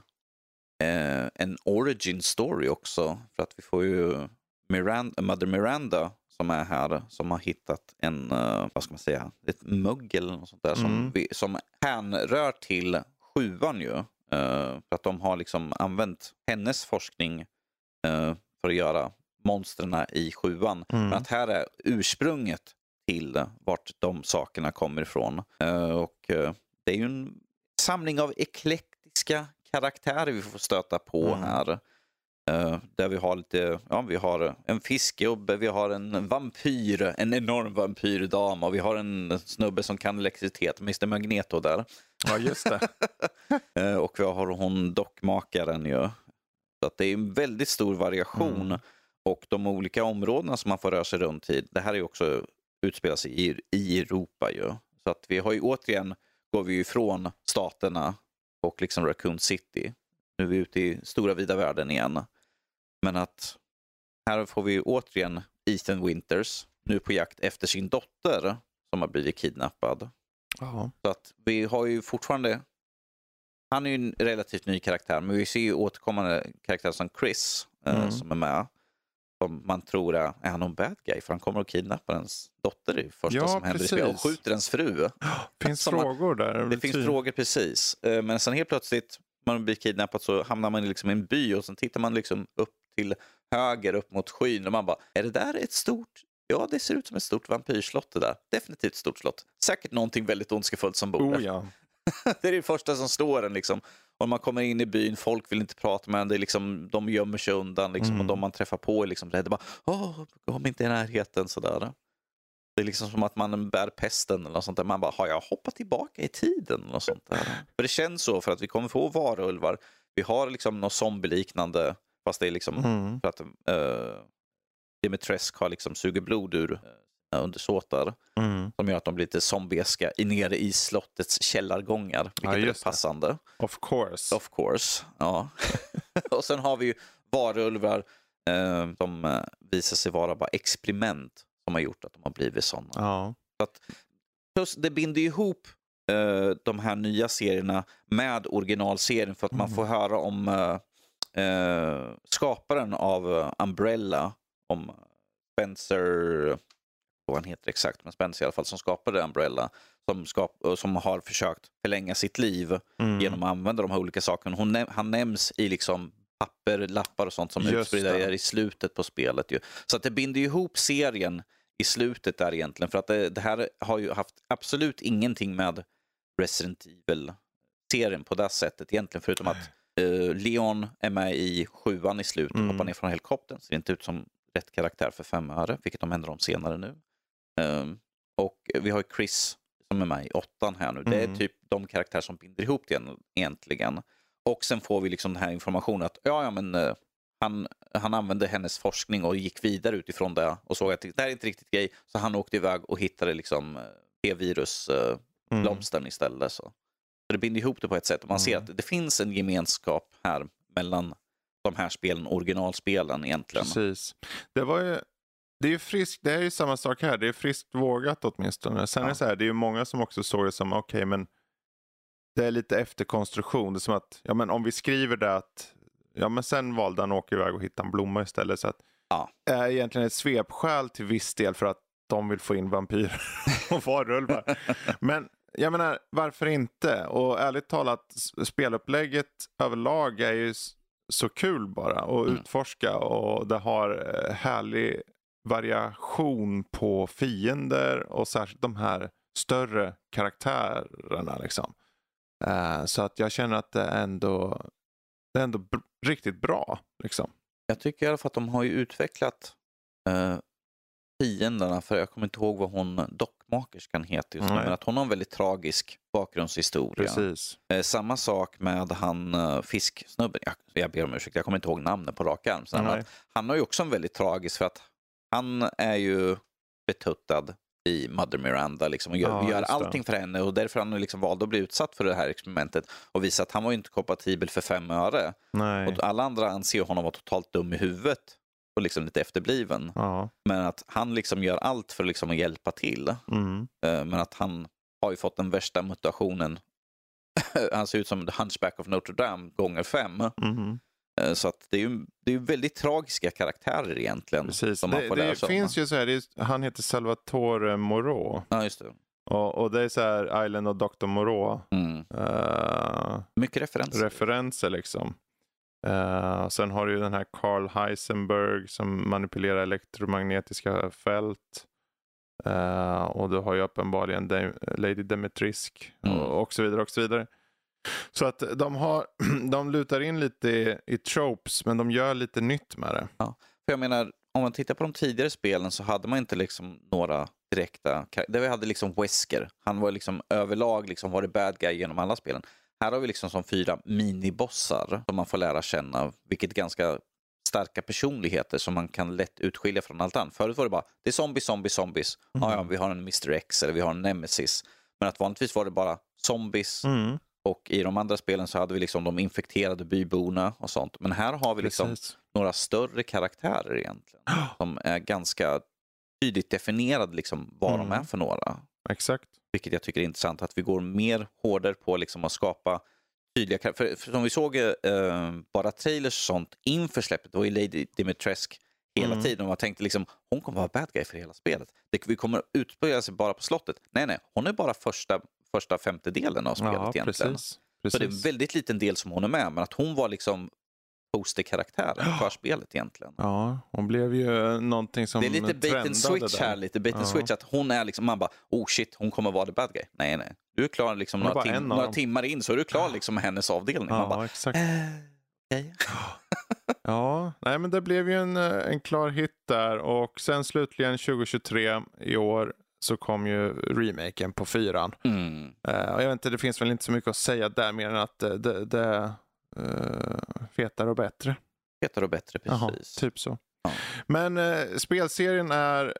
eh, en origin story också. För att vi får ju Miranda, Mother Miranda som är här, som har hittat en, eh, vad ska man säga, ett mugg eller sånt där som, Mm. vi, som hänrör till sjuan ju. Eh, för att de har liksom använt hennes forskning eh, för att göra monstren i sjuan. Mm. Men att här är ursprunget till vart de sakerna kommer ifrån. Och det är ju en samling av eklektiska karaktärer vi får stöta på Mm. här. Eh, där vi har lite, ja vi har en fiskgubbe, vi har en vampyr, en enorm vampyrdam och vi har en snubbe som kan elektricitet, Mr Magneto där. Ja, just det. Eh, och vi har hon dockmakaren ju. Så att det är en väldigt stor variation. Mm. Och de olika områdena som man får röra sig runt i, det här är ju också utspelar sig i, i Europa ju. Så att vi har ju återigen, går vi ifrån staterna och liksom Raccoon City. Nu är vi ute i stora vida världen igen. Men att här får vi återigen Ethan Winters, nu på jakt efter sin dotter som har blivit kidnappad. Ja. Så att vi har ju fortfarande, han är ju en relativt ny karaktär, men vi ser ju återkommande karaktärer som Chris eh, Mm. som är med. Som man tror är, är han någon bad guy? För han kommer att kidnappa ens dotter i det första Ja, som händer i spelet. Och precis. skjuter ens fru. finns Som man- frågor där. Det finns frågor precis. Eh, Men sen helt plötsligt, man blir kidnappad så hamnar man i liksom en by och sen tittar man liksom upp till höger upp mot skyn och man bara, är det där ett stort Ja, det ser ut som ett stort vampyrslott det där. Definitivt ett stort slott. Säkert någonting väldigt ondskefullt som bor där. Oh, ja. Det är det första som står en. Liksom. Och man kommer in i byn, folk vill inte prata med en. Det är liksom, de gömmer sig undan liksom, Mm. och de man träffar på är liksom rädda. Bara, Åh, kom inte i närheten. Sådär. Det är liksom som att man bär pesten eller något sånt där. Man bara, har jag hoppat tillbaka i tiden? Eller något sånt där. För det känns så för att vi kommer få varulvar. Vi har liksom något zombie-liknande, fast det är liksom Mm. för att uh, Dimitrescu har liksom suger blod ur sina undersåtar Mm. som gör att de blir lite zombieska nere i slottets källargångar. Vilket Ja, är rätt det. passande. Of course. Of course. Ja. och sen har vi ju varulvar. Eh, de eh, visar sig vara bara experiment som har gjort att de har blivit sådana. Ja. Plus det binder ihop eh, de här nya serierna med originalserien för att man Mm. får höra om eh, eh, skaparen av eh, Umbrella, om Spencer, vad han heter exakt, men Spencer i alla fall, som skapade Umbrella, som, skap, som har försökt förlänga sitt liv Mm. genom att använda de här olika sakerna. Hon, han nämns i liksom papper, lappar och sånt som Just utspridda är i slutet på spelet. Ju. Så att det binder ihop serien i slutet där egentligen. För att det, det här har ju haft absolut ingenting med Resident Evil-serien på det sättet egentligen. Förutom att eh, Leon är med i sjuan i slutet, Mm. hoppar ner från helikoptern. Ser inte ut som rätt karaktär för fem öre, vilket de ändrar om senare nu. Ehm, och vi har ju Chris som är med i åttan här nu. Det är Mm. typ de karaktärer som binder ihop det igen- egentligen. Och sen får vi liksom den här informationen att ja, ja men eh, han, han använde hennes forskning och gick vidare utifrån det och såg att det här är inte riktigt grej. Så han åkte iväg och hittade liksom eh, T-virus eh, Mm. istället. Så. så det binder ihop det på ett sätt. Och man ser Mm. att det finns en gemenskap här mellan de här spelen, originalspelen egentligen. Precis. Det var ju det är ju friskt, det är ju samma sak här. Det är friskt vågat åtminstone. Sen är Ja. det så här, det är ju många som också såg det som, okej men det är lite efterkonstruktion. Det är som att, ja men om vi skriver det att, ja men sen valde han att åka iväg och hitta en blomma istället. Så att, Ja. är egentligen ett svepskäl till viss del för att de vill få in vampyrer och varulvar. Men jag menar, varför inte? Och ärligt talat, spelupplägget överlag är ju så kul bara att Mm. utforska och det har eh, härlig variation på fiender och särskilt de här större karaktärerna. Liksom. Eh, så att jag känner att det är ändå, det är ändå riktigt bra. Liksom. Jag tycker i alla fall att de har ju utvecklat eh, fienderna, för jag kommer inte ihåg vad hon dockmakerskan heter just nu, men att hon har en väldigt tragisk bakgrundshistoria. Precis. Eh, samma sak med han uh, fisksnubben, jag, jag ber om ursäkt, jag kommer inte ihåg namnet på rak arm. Han har ju också en väldigt tragisk, för att han är ju betuttad i Mother Miranda liksom, och gör, Ja, gör allting för henne och därför han liksom valde att bli utsatt för det här experimentet och visa att han var ju inte kompatibel för fem öre. Nej. Och alla andra anser honom vara totalt dum i huvudet och liksom lite efterbliven. Ja. Men att han liksom gör allt för liksom att hjälpa till. Mm. Eh, Men att han har ju fått den värsta mutationen. han ser ut som The Hunchback of Notre Dame gånger fem. Mhm. Eh, Så att det är ju det är väldigt tragiska karaktärer egentligen. Precis. Som man Det, får lära det om. finns ju så här, är, han heter Salvatore Moreau. Ja, just det. Och, och det är så här Island of Dr. Moreau. Mm. eh, Mycket referenser. referenser liksom. Eh, sen har du ju den här Carl Heisenberg som manipulerar elektromagnetiska fält. Eh, och du har ju uppenbarligen Dem- Lady Demetrisk Mm. och, och så vidare och så vidare. Så att de, har, de lutar in lite i, i tropes, men de gör lite nytt med det. Ja. För jag menar, om man tittar på de tidigare spelen så hade man inte liksom några direkta... Där vi hade liksom Wesker. Han var liksom överlag liksom var det bad guy genom alla spelen. Här har vi liksom som fyra minibossar som man får lära känna, vilket ganska starka personligheter som man kan lätt utskilja från allt annat. Förut var det bara, det är zombies, zombies, zombies. Mm. Ja, ja, vi har en Mr X eller vi har en Nemesis. Men att vanligtvis var det bara zombies. Mm. Och i de andra spelen så hade vi liksom de infekterade byborna och sånt. Men här har vi liksom några större karaktärer egentligen. Som är ganska tydligt definierade liksom vad mm. de är för några. Exakt. Vilket jag tycker är intressant, att vi går mer hårdare på liksom att skapa tydliga karaktärer. För, för som vi såg eh, bara trailers och sånt inför släppet, det var ju Lady Dimitrescu hela mm. tiden. Och man tänkte liksom, hon kommer vara bad guy för hela spelet. Det, vi kommer utspela sig bara på slottet. Nej, nej, hon är bara första, första femtedelen av spelet ja, egentligen. Precis. Precis. Så det är en väldigt liten del som hon är med, men att hon var liksom posterkaraktären för spelet egentligen. Ja, hon blev ju någonting som Det är lite bait and switch här, lite bait and ja. switch. Att hon är liksom, man bara, oh shit, hon kommer vara the bad guy. Nej, nej. Du är klar liksom några, tim några timmar in så är du klar liksom med hennes avdelning. Ja, man bara, exakt. Eh, okay. ja, nej men det blev ju en, eh, en klar hit där och sen slutligen 2023 i år så kom ju remaken på fyran. Mm. Uh, jag vet inte, det finns väl inte så mycket att säga där mer än att det, det, det uh, fetare och bättre. Fetare och bättre, precis. Jaha, typ så. Ja. Men uh, spelserien är,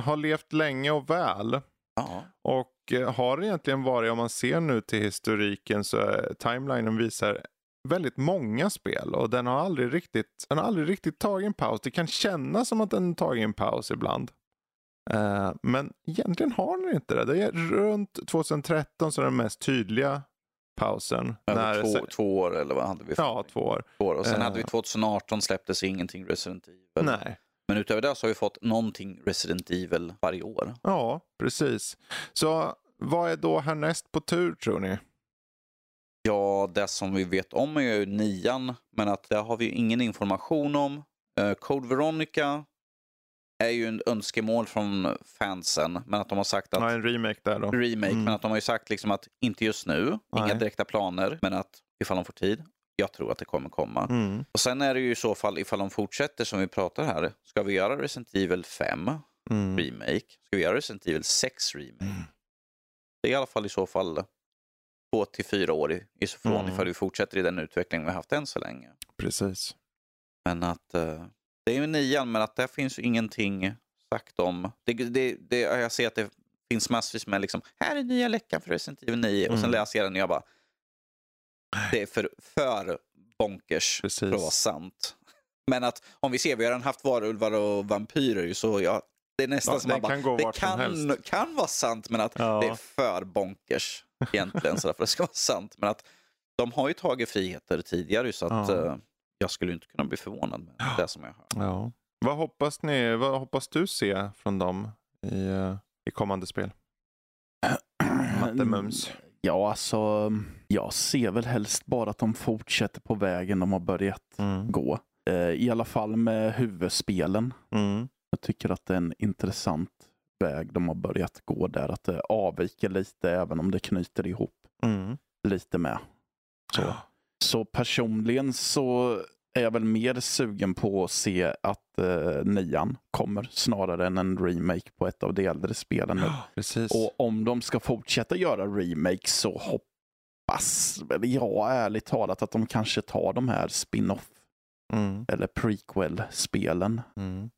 har levt länge och väl. Ja. Och har egentligen varit, om man ser nu till historiken så är timelinen visar väldigt många spel och den har aldrig riktigt, den har aldrig riktigt tagit en paus. Det kan kännas som att den tagit en paus ibland. Uh, men egentligen har den inte det. Det är runt 2013 som är den mest tydliga pausen. När... Två, två, år eller vad hade vi? För? Ja, två år. Två år. Och sen uh... hade vi 2018 släpptes ingenting Resident Evil. Nej. Men utöver det så har vi fått någonting Resident Evil varje år. Ja, precis. Så vad är då härnäst på tur tror ni? Ja, det som vi vet om är ju nian, men att det har vi ingen information om. Uh, Code Veronica är ju en önskemål från fansen, men att de har sagt att... Ja, en remake där då. Remake, mm. men att de har ju sagt liksom att inte just nu, Nej. inga direkta planer, men att ifall de får tid, jag tror att det kommer komma. Mm. Och sen är det ju i så fall, ifall de fortsätter som vi pratar här, ska vi göra Resident Evil 5 mm. remake? Ska vi göra Resident Evil 6 remake? Mm. Det är i alla fall i så fall två till fyra år ifrån mm. ifall vi fortsätter i den utveckling vi har haft än så länge. Precis. Men att uh, det är ju nian, men att där finns ju ingenting sagt om. Det, det, det, jag ser att det finns massvis med liksom, här är nya läckan för Resident Evil 9 och sen mm. läser jag den och jag bara, det är för, för bonkers Precis. för att vara sant. Men att om vi ser, vi har redan haft varulvar och vampyrer så ja, det är nästan ja, som man bara, kan det kan, kan vara sant men att ja. det är för bonkers egentligen så för att det ska vara sant. Men att de har ju tagit friheter tidigare så att ja. Jag skulle inte kunna bli förvånad med det som jag hör. Ja. Vad hoppas ni, vad hoppas du se från dem i, uh, i kommande spel? Matte Mums. Ja, alltså jag ser väl helst bara att de fortsätter på vägen de har börjat mm. gå. Uh, I alla fall med huvudspelen. Mm. Jag tycker att det är en intressant väg de har börjat gå där. Att det avviker lite även om det knyter ihop mm. lite med. Så. Så personligen så är jag väl mer sugen på att se att eh, nian kommer snarare än en remake på ett av de äldre spelen. Precis. Och om de ska fortsätta göra remake så hoppas väl jag ärligt talat att de kanske tar de här spin-off mm. eller prequel-spelen. Mm.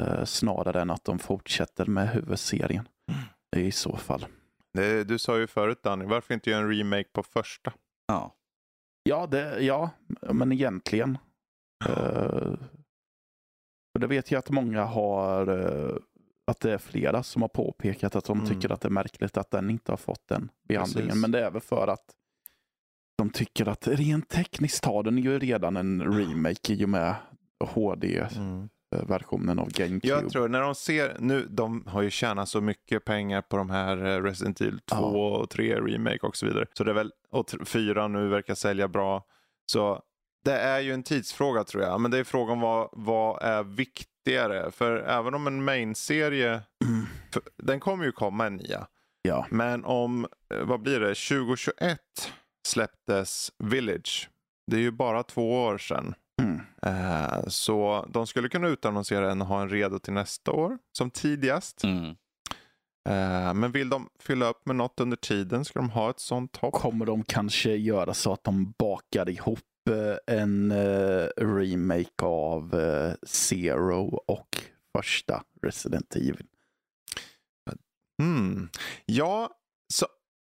Eh, snarare än att de fortsätter med huvudserien. Mm. I så fall. Det, du sa ju förut Danny, varför inte göra en remake på första? Ja. Ja, det, ja men egentligen. Uh, det vet jag att många har, uh, att det är flera som har påpekat att de mm. tycker att det är märkligt att den inte har fått den behandlingen. Precis. Men det är väl för att de tycker att rent tekniskt har den ju redan en remake i och med HD. Mm versionen av GameCube. Jag tror när de ser, nu, de har ju tjänat så mycket pengar på de här eh, Resident Evil 2 ja. och 3 Remake och så vidare. Så det är väl, och 4 nu verkar sälja bra. Så det är ju en tidsfråga tror jag. Men det är frågan vad, vad är viktigare? För även om en main-serie, mm. den kommer ju komma en nia. Ja. Men om, eh, vad blir det, 2021 släpptes Village. Det är ju bara två år sedan. Mm. Eh, så de skulle kunna utannonsera den och ha en redo till nästa år som tidigast. Mm. Eh, men vill de fylla upp med något under tiden ska de ha ett sånt hopp. Kommer de kanske göra så att de bakar ihop eh, en eh, remake av eh, Zero och första Resident Evil? Mm. Ja, så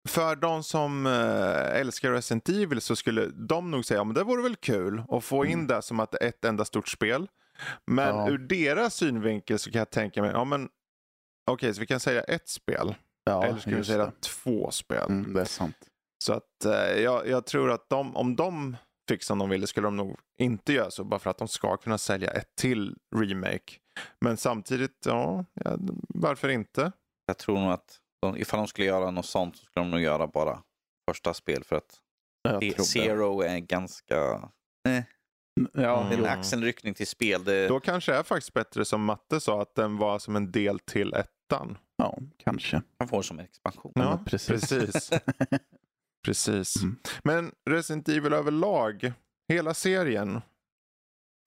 för de som äh, älskar Resident Evil så skulle de nog säga att ja, det vore väl kul att få in Mm. det som att ett enda stort spel. Men Ja. ur deras synvinkel så kan jag tänka mig, ja men okej så vi kan säga ett spel. Ja, eller ska vi säga det. två spel. Mm, det är sant. Så att eh, jag, jag tror att de, om de fick som de ville skulle de nog inte göra så bara för att de ska kunna sälja ett till remake. Men samtidigt, ja, ja varför inte? Jag tror nog att de, ifall de skulle göra något sånt så skulle de nog göra bara första spel för att. Zero är ganska... Ja, Mm. det är en jo. axelryckning till spel. Det, Då kanske det är faktiskt bättre som Matte sa att den var som en del till ettan. ja, kanske. man får som en expansion. Ja, Ja, precis. precis. Precis. Mm. Men Resident Evil överlag, hela serien.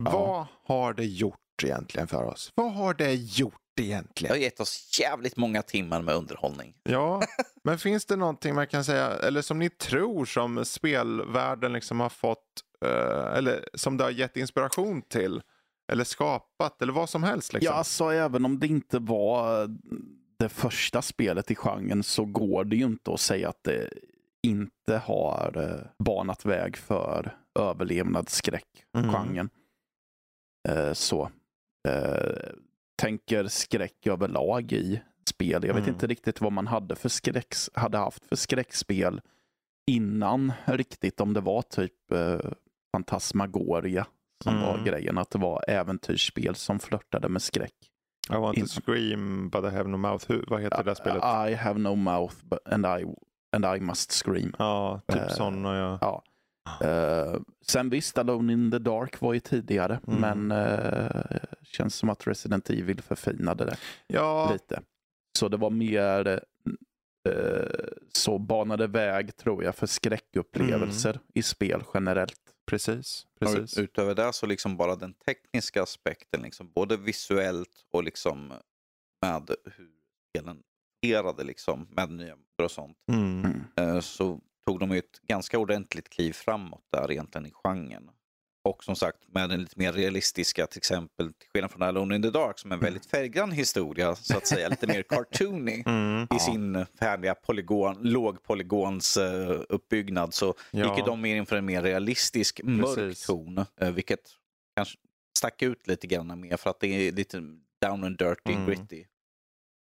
Ja. Vad har det gjort egentligen för oss? Vad har det gjort Det egentligen? har gett oss jävligt många timmar med underhållning. Ja, men finns det någonting man kan säga, eller som ni tror som spelvärlden liksom har fått, eh, eller som det har gett inspiration till? Eller skapat, eller vad som helst liksom? Ja, alltså även om det inte var det första spelet i genren så går det ju inte att säga att det inte har eh, banat väg för överlevnadsskräck-genren. Mm. Eh, Så. Tänker skräck överlag i spel. Jag vet Mm. inte riktigt vad man hade, för skräck, hade haft för skräckspel innan riktigt. Om det var typ eh, Fantasmagoria som Mm. var grejen. Att det var äventyrsspel som flörtade med skräck. I want to In- scream but I have no mouth. Hur, vad heter det där spelet? I have no mouth but, and, I, and I must scream. Ja, typ Eh, sådana ja. Ja. Eh, sen visst, Alone in the Dark var ju tidigare, Mm. men uh, känns som att Resident Evil förfinade det Ja, lite. Så det var mer eh, så banade väg tror jag för skräckupplevelser Mm. i spel generellt. precis. Och precis. Utöver det så liksom bara den tekniska aspekten, liksom, både visuellt och liksom med hur spelen fungerade liksom, med nya och sånt. Mm. Mm. Så tog de ett ganska ordentligt kliv framåt där egentligen i genren. Och som sagt med den lite mer realistiska, till exempel till skillnad från Alone in the Dark som är en väldigt färggrann historia, så att säga, lite mer cartoony Mm. i sin färdiga polygon, lågpolygons uh, uppbyggnad så Ja. gick de mer in för en mer realistisk mörk Precis. ton. eh, vilket kanske stack ut lite grann mer för att det är lite down and dirty, Mm. gritty.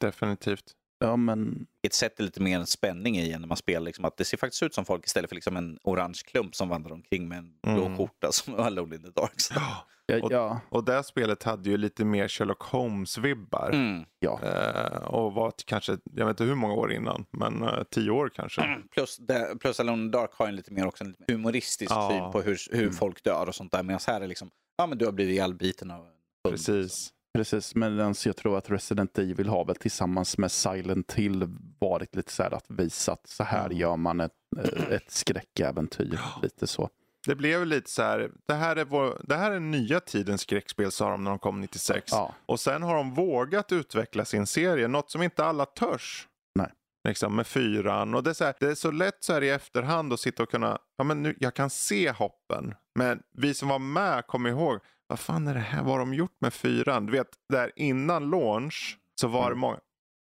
Definitivt. Ja, men Ett sätter lite mer spänning i när man spelar. Liksom, att det ser faktiskt ut som folk istället för liksom en orange klump som vandrar omkring med en blå Mm. skjorta som Alone in the Dark. Så. ja, Och- ja, Och det spelet hade ju lite mer Sherlock Holmes-vibbar. Mm. ja. Eh, och var kanske, jag vet inte hur många år innan, men eh, tio år kanske. Plus, det, plus Alone in the Dark har en lite mer, också en lite humoristisk Ja. syn på hur, hur Mm. folk dör och sånt där. Medan här är liksom, ja men du har blivit ihjälbiten av en hund. Precis. Precis, men jag tror att Resident Evil har väl tillsammans med Silent Hill varit lite så här att visa att så här Ja. gör man ett, eh, ett skräckäventyr. Lite så. Det blev lite så här, det här är, vår, det här är nya tidens skräckspel sa de när de kom 96. Ja, Och sen har de vågat utveckla sin serie, något som inte alla törs. Nej. Liksom med fyran. Och det, är så här, det är så lätt så här i efterhand att sitta och kunna, ja men nu, jag kan se hoppen. Men vi som var med kommer ihåg, vad fan är det här, vad har de gjort med fyran? Du vet, där innan launch så var det Mm. många,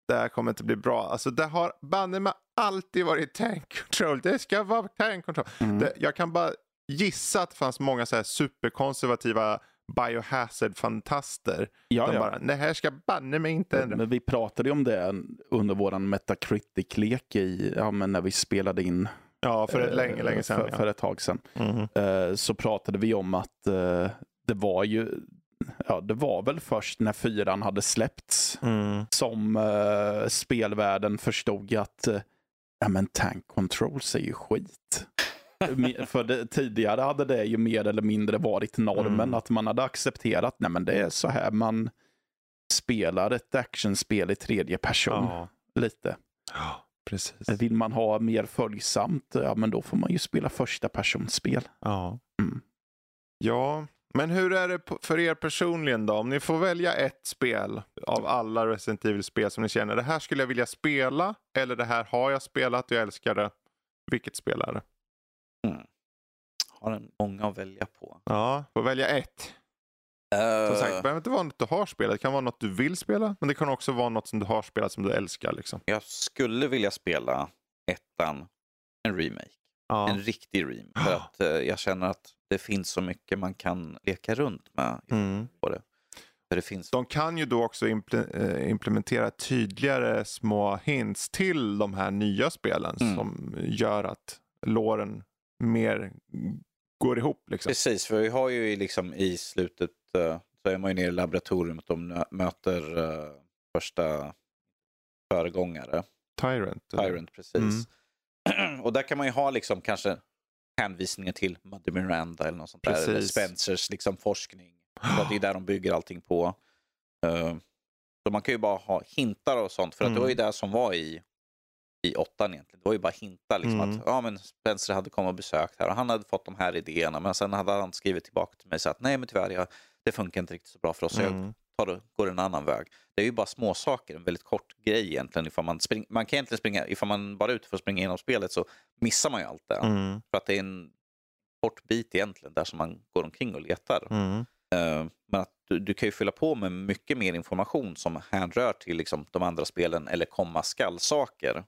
det här kommer inte bli bra. Alltså det har banne mig alltid varit tank control. Det ska vara tank control. mm. Det, jag kan bara gissa att det fanns många så här superkonservativa biohazard-fantaster. ja, De ja. bara, det här ska banne mig inte ändra. Men vi pratade ju om det under våran Metacritic-lek i, ja, men när vi spelade in Ja, för ett eh, länge, länge sedan. för, ja. för ett tag sedan. Mhm. Eh, så pratade vi om att eh, det var ju, ja det var väl först när fyran hade släppts Mm. som eh, spelvärlden förstod att eh, ja, men tank controls är ju skit. För det, tidigare hade det ju mer eller mindre varit normen, Mm. att man hade accepterat nej men det är så här man spelar ett actionspel i tredje person. Ja. Lite. Precis. Vill man ha mer följsamt, ja men då får man ju spela första personspel. Ja. Mm. Ja, men hur är det för er personligen då? Om ni får välja ett spel av alla Resident Evil-spel som ni känner, det här skulle jag vilja spela, eller det här har jag spelat och jag älskar det. Vilket spel är det? Har en många att välja på. Ja, får välja ett. Som sagt, det behöver inte vara något du har spelat, det kan vara något du vill spela, men det kan också vara något som du har spelat som du älskar. Liksom. Jag skulle vilja spela ettan, en remake. Ja. En riktig remake. För att eh, jag känner att det finns så mycket man kan leka runt med. Mm. På det. För det finns... De kan ju då också eh, implementera tydligare små hints till de här nya spelen Mm. som gör att låren mer går ihop. Liksom. Precis, för vi har ju i liksom i slutet eh, så är man ju nere i laboratoriet och nö- möter eh, första föregångare, Tyrant. eller? Tyrant precis. och där kan man ju ha liksom kanske hänvisningar till Mother Miranda eller något sånt där. Eller Precis. Spencers liksom forskning. Att det är där de bygger allting på. Eh, så man kan ju bara ha hintar och sånt. För att det var ju det som var i, i åttan egentligen. Det var ju bara hintar. Liksom, Mm. att ja, men Spencer hade kommit och besökt här och han hade fått de här idéerna. Men sen hade han skrivit tillbaka till mig och sagt nej men tyvärr, jag, det funkar inte riktigt så bra för oss. Så Mm. Tar och går en annan väg. Det är ju bara små saker, en väldigt kort grej egentligen. Ifall man, spring, man kan egentligen springa, ifall man bara är ute för att springa igenom spelet så missar man ju allt det. Mm. För att det är en kort bit egentligen där som man går omkring och letar. Mm. Eh, Men att du, du kan ju fylla på med mycket mer information som hänrör till liksom, de andra spelen eller komma skall-saker.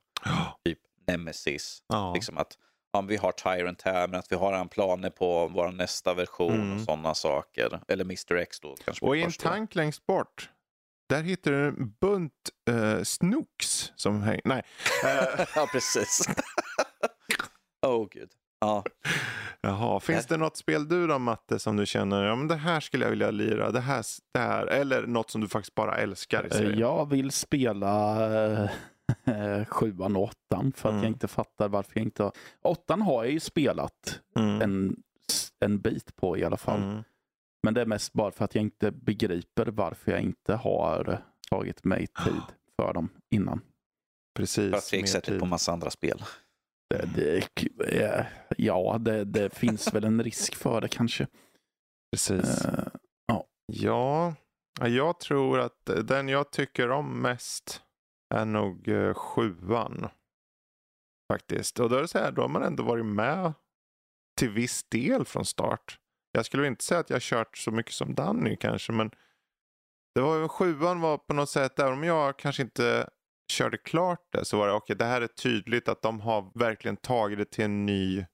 Typ Nemesis. Ja. Liksom att vi har Tyrant här men att vi har en planer på vår nästa version Mm. och sådana saker. Eller Mr X då kanske. Och i en tank längst bort, där hittar du en bunt uh, snooks som hänger... Nej. Eh, ja, precis. oh gud. Ja. Jaha, finns det något spel du då Matte som du känner, ja men det här skulle jag vilja lira, det här, det här, eller något som du faktiskt bara älskar i Eh, serien? Jag vill spela eh, sjuan och åttan för att Mm. jag inte fattar varför jag inte har... Åttan har jag ju spelat Mm. en, en bit på i alla fall. Mm. Men det är mest bara för att jag inte begriper varför jag inte har tagit mig tid för dem innan. Precis. För att mer sätter på massa andra spel. Det, det, eh, ja, det, det finns väl en risk för det kanske. Precis. Eh, Ja, jag tror att den jag tycker om mest är nog eh, sjuan. Faktiskt. Och då är det så här, då har man ändå varit med till viss del från start. Jag skulle inte säga att jag har kört så mycket som Danny kanske, men det var ju sjuan var på något sätt, även om jag kanske inte körde klart det, så var det okej, det här är tydligt att de har verkligen tagit det till en ny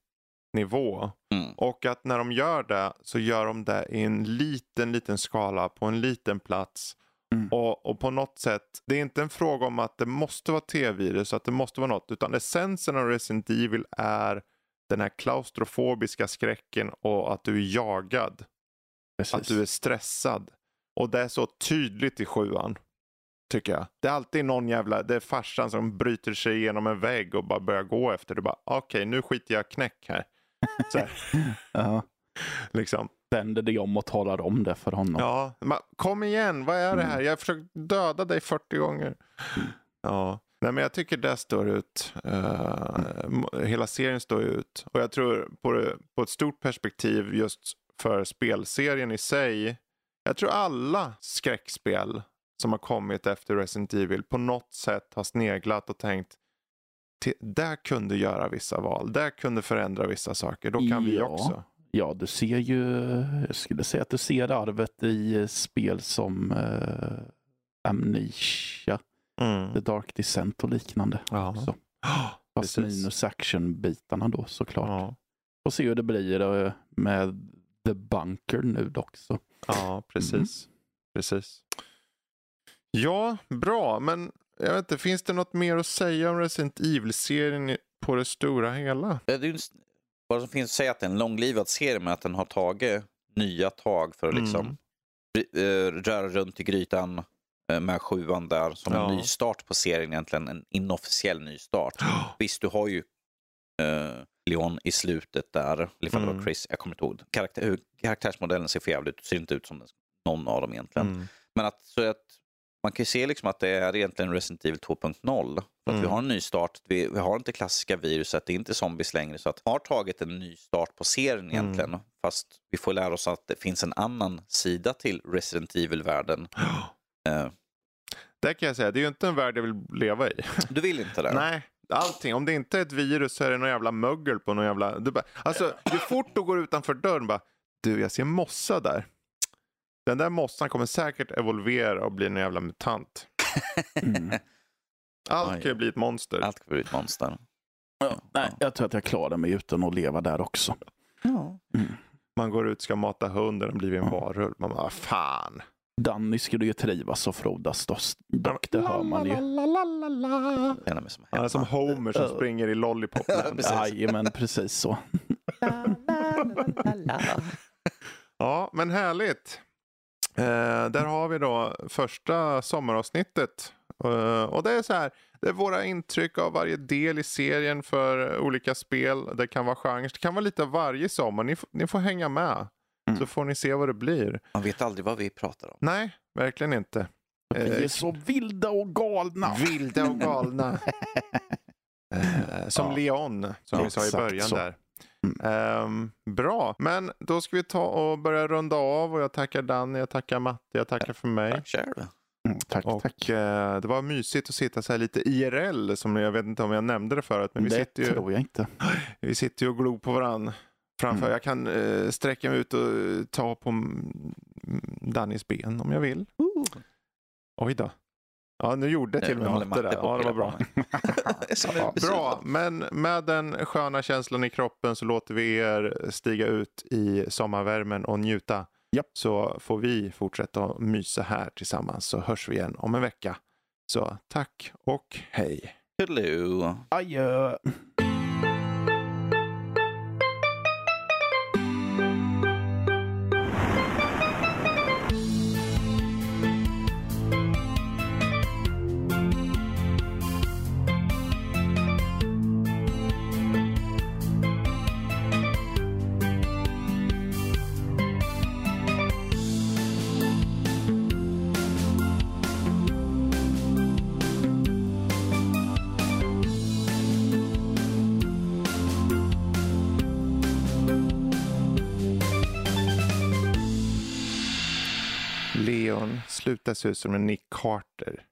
nivå. Mm. Och att när de gör det så gör de det i en liten, liten skala på en liten plats. Mm. Och, och på något sätt, det är inte en fråga om att det måste vara T-virus, att det måste vara något, utan essensen av Resident Evil är den här klaustrofobiska skräcken och att du är jagad. precis. Att du är stressad. Och det är så tydligt i sjuan. Tycker jag. Det är alltid någon jävla, det är farsan som bryter sig igenom en vägg och bara börjar gå efter. Du bara, okej nu skiter jag knäck här. Så här, Ja, liksom. Vänder det om och talar om det för honom. Ja, ma- kom igen, vad är det här? Mm. Jag har försökt döda dig 40 gånger. Ja, Nej, men jag tycker det står ut. M- hela serien står ut. Och jag tror på, på ett stort perspektiv just för spelserien i sig. Jag tror alla skräckspel som har kommit efter Resident Evil på något sätt har sneglat och tänkt "Ti- där kunde göra vissa val, där kunde förändra vissa saker, då kan vi Ja. också. Ja, du ser ju, jag skulle säga att du ser arvet i eh, spel som eh, Amnesia, Mm. The Dark Descent och liknande. Ja. också. Fast precis. minus action-bitarna då såklart. Ja. Och se hur det blir eh, med The Bunker nu dock. Så. Ja, precis. precis. Ja, bra. Men jag vet inte, finns det något mer att säga om Resident Evil-serien på det stora hela? Det är en vad som finns att säga att det är en långlivad serie men att den har tagit nya tag för att Mm. liksom ry- eh, röra runt i grytan eh, med sjuan där som Ja. en ny start på serien egentligen. En inofficiell ny start. Visst, du har ju eh, Leon i slutet där, eller ifall det Mm. var Chris, jag kommer inte ihåg. Karaktär, hur karaktärsmodellen ser för jävligt ut, ser inte ut som någon av dem egentligen. Mm. Men att, så att man kan ju se liksom att det är egentligen Resident Evil 2.0. För att Mm. Vi har en ny start, vi, vi har inte klassiska viruset, det är inte zombies längre. Så att har tagit en ny start på serien egentligen. Fast vi får lära oss att det finns en annan sida till Resident Evil-världen. Eh, Det kan jag säga, det är ju inte en värld jag vill leva i. du vill inte det? Nej, allting. Om det inte är ett virus så är det någon jävla mögel på någon jävla... Du bara, alltså, ju fort du går utanför dörren bara, du jag ser mossa där. Den där mossan kommer säkert evolvera och bli en jävla mutant. Mm. Allt kan ju bli ett monster. Allt kan bli ett monster. Nej, jag tror att jag klarar mig utan att leva där också. Ja. Man går ut ska mata hunden och blir en Ja. varulv. Man bara, fan. Danny skulle ju trivas och frodas dock, det hör man ju. Han är som Homer som Ja. springer i. Precis. Jajamän, precis så. Ja, men härligt. Eh, där har vi då första sommaravsnittet. Eh, och det är så här, det är våra intryck av varje del i serien för olika spel. Det kan vara genrer, det kan vara lite av varje sommar. Ni, ni får hänga med. Mm. Så får ni se vad det blir. Man vet aldrig vad vi pratar om. Nej, verkligen inte. Vi är så vilda och galna. Vilda och galna. Eh, som Ja. Leon, som vi sa i början så. där. Ehm, bra, men då ska vi ta och börja runda av och jag tackar Danny, jag tackar Matte, jag tackar för mig. Tack själv. Mm, tack, Och tack. eh, det var mysigt att sitta så här lite IRL, som jag vet inte om jag nämnde det förut, men vi det sitter, ju, tror jag inte. vi sitter ju och glor på varandra framför. Mm. Jag kan eh, sträcka mig ut och ta på mm, Dannys ben om jag vill. Oj då. Ja, nu gjorde jag till och med matte på Ja, det var bra. Det Ja, Bra, men med den sköna känslan i kroppen så låter vi er stiga ut i sommarvärmen och njuta. Japp. Så får vi fortsätta att mysa här tillsammans så hörs vi igen om en vecka. Så tack och hej. Toodaloo. Adjö. Leon, sluta se ut som en Nick Carter.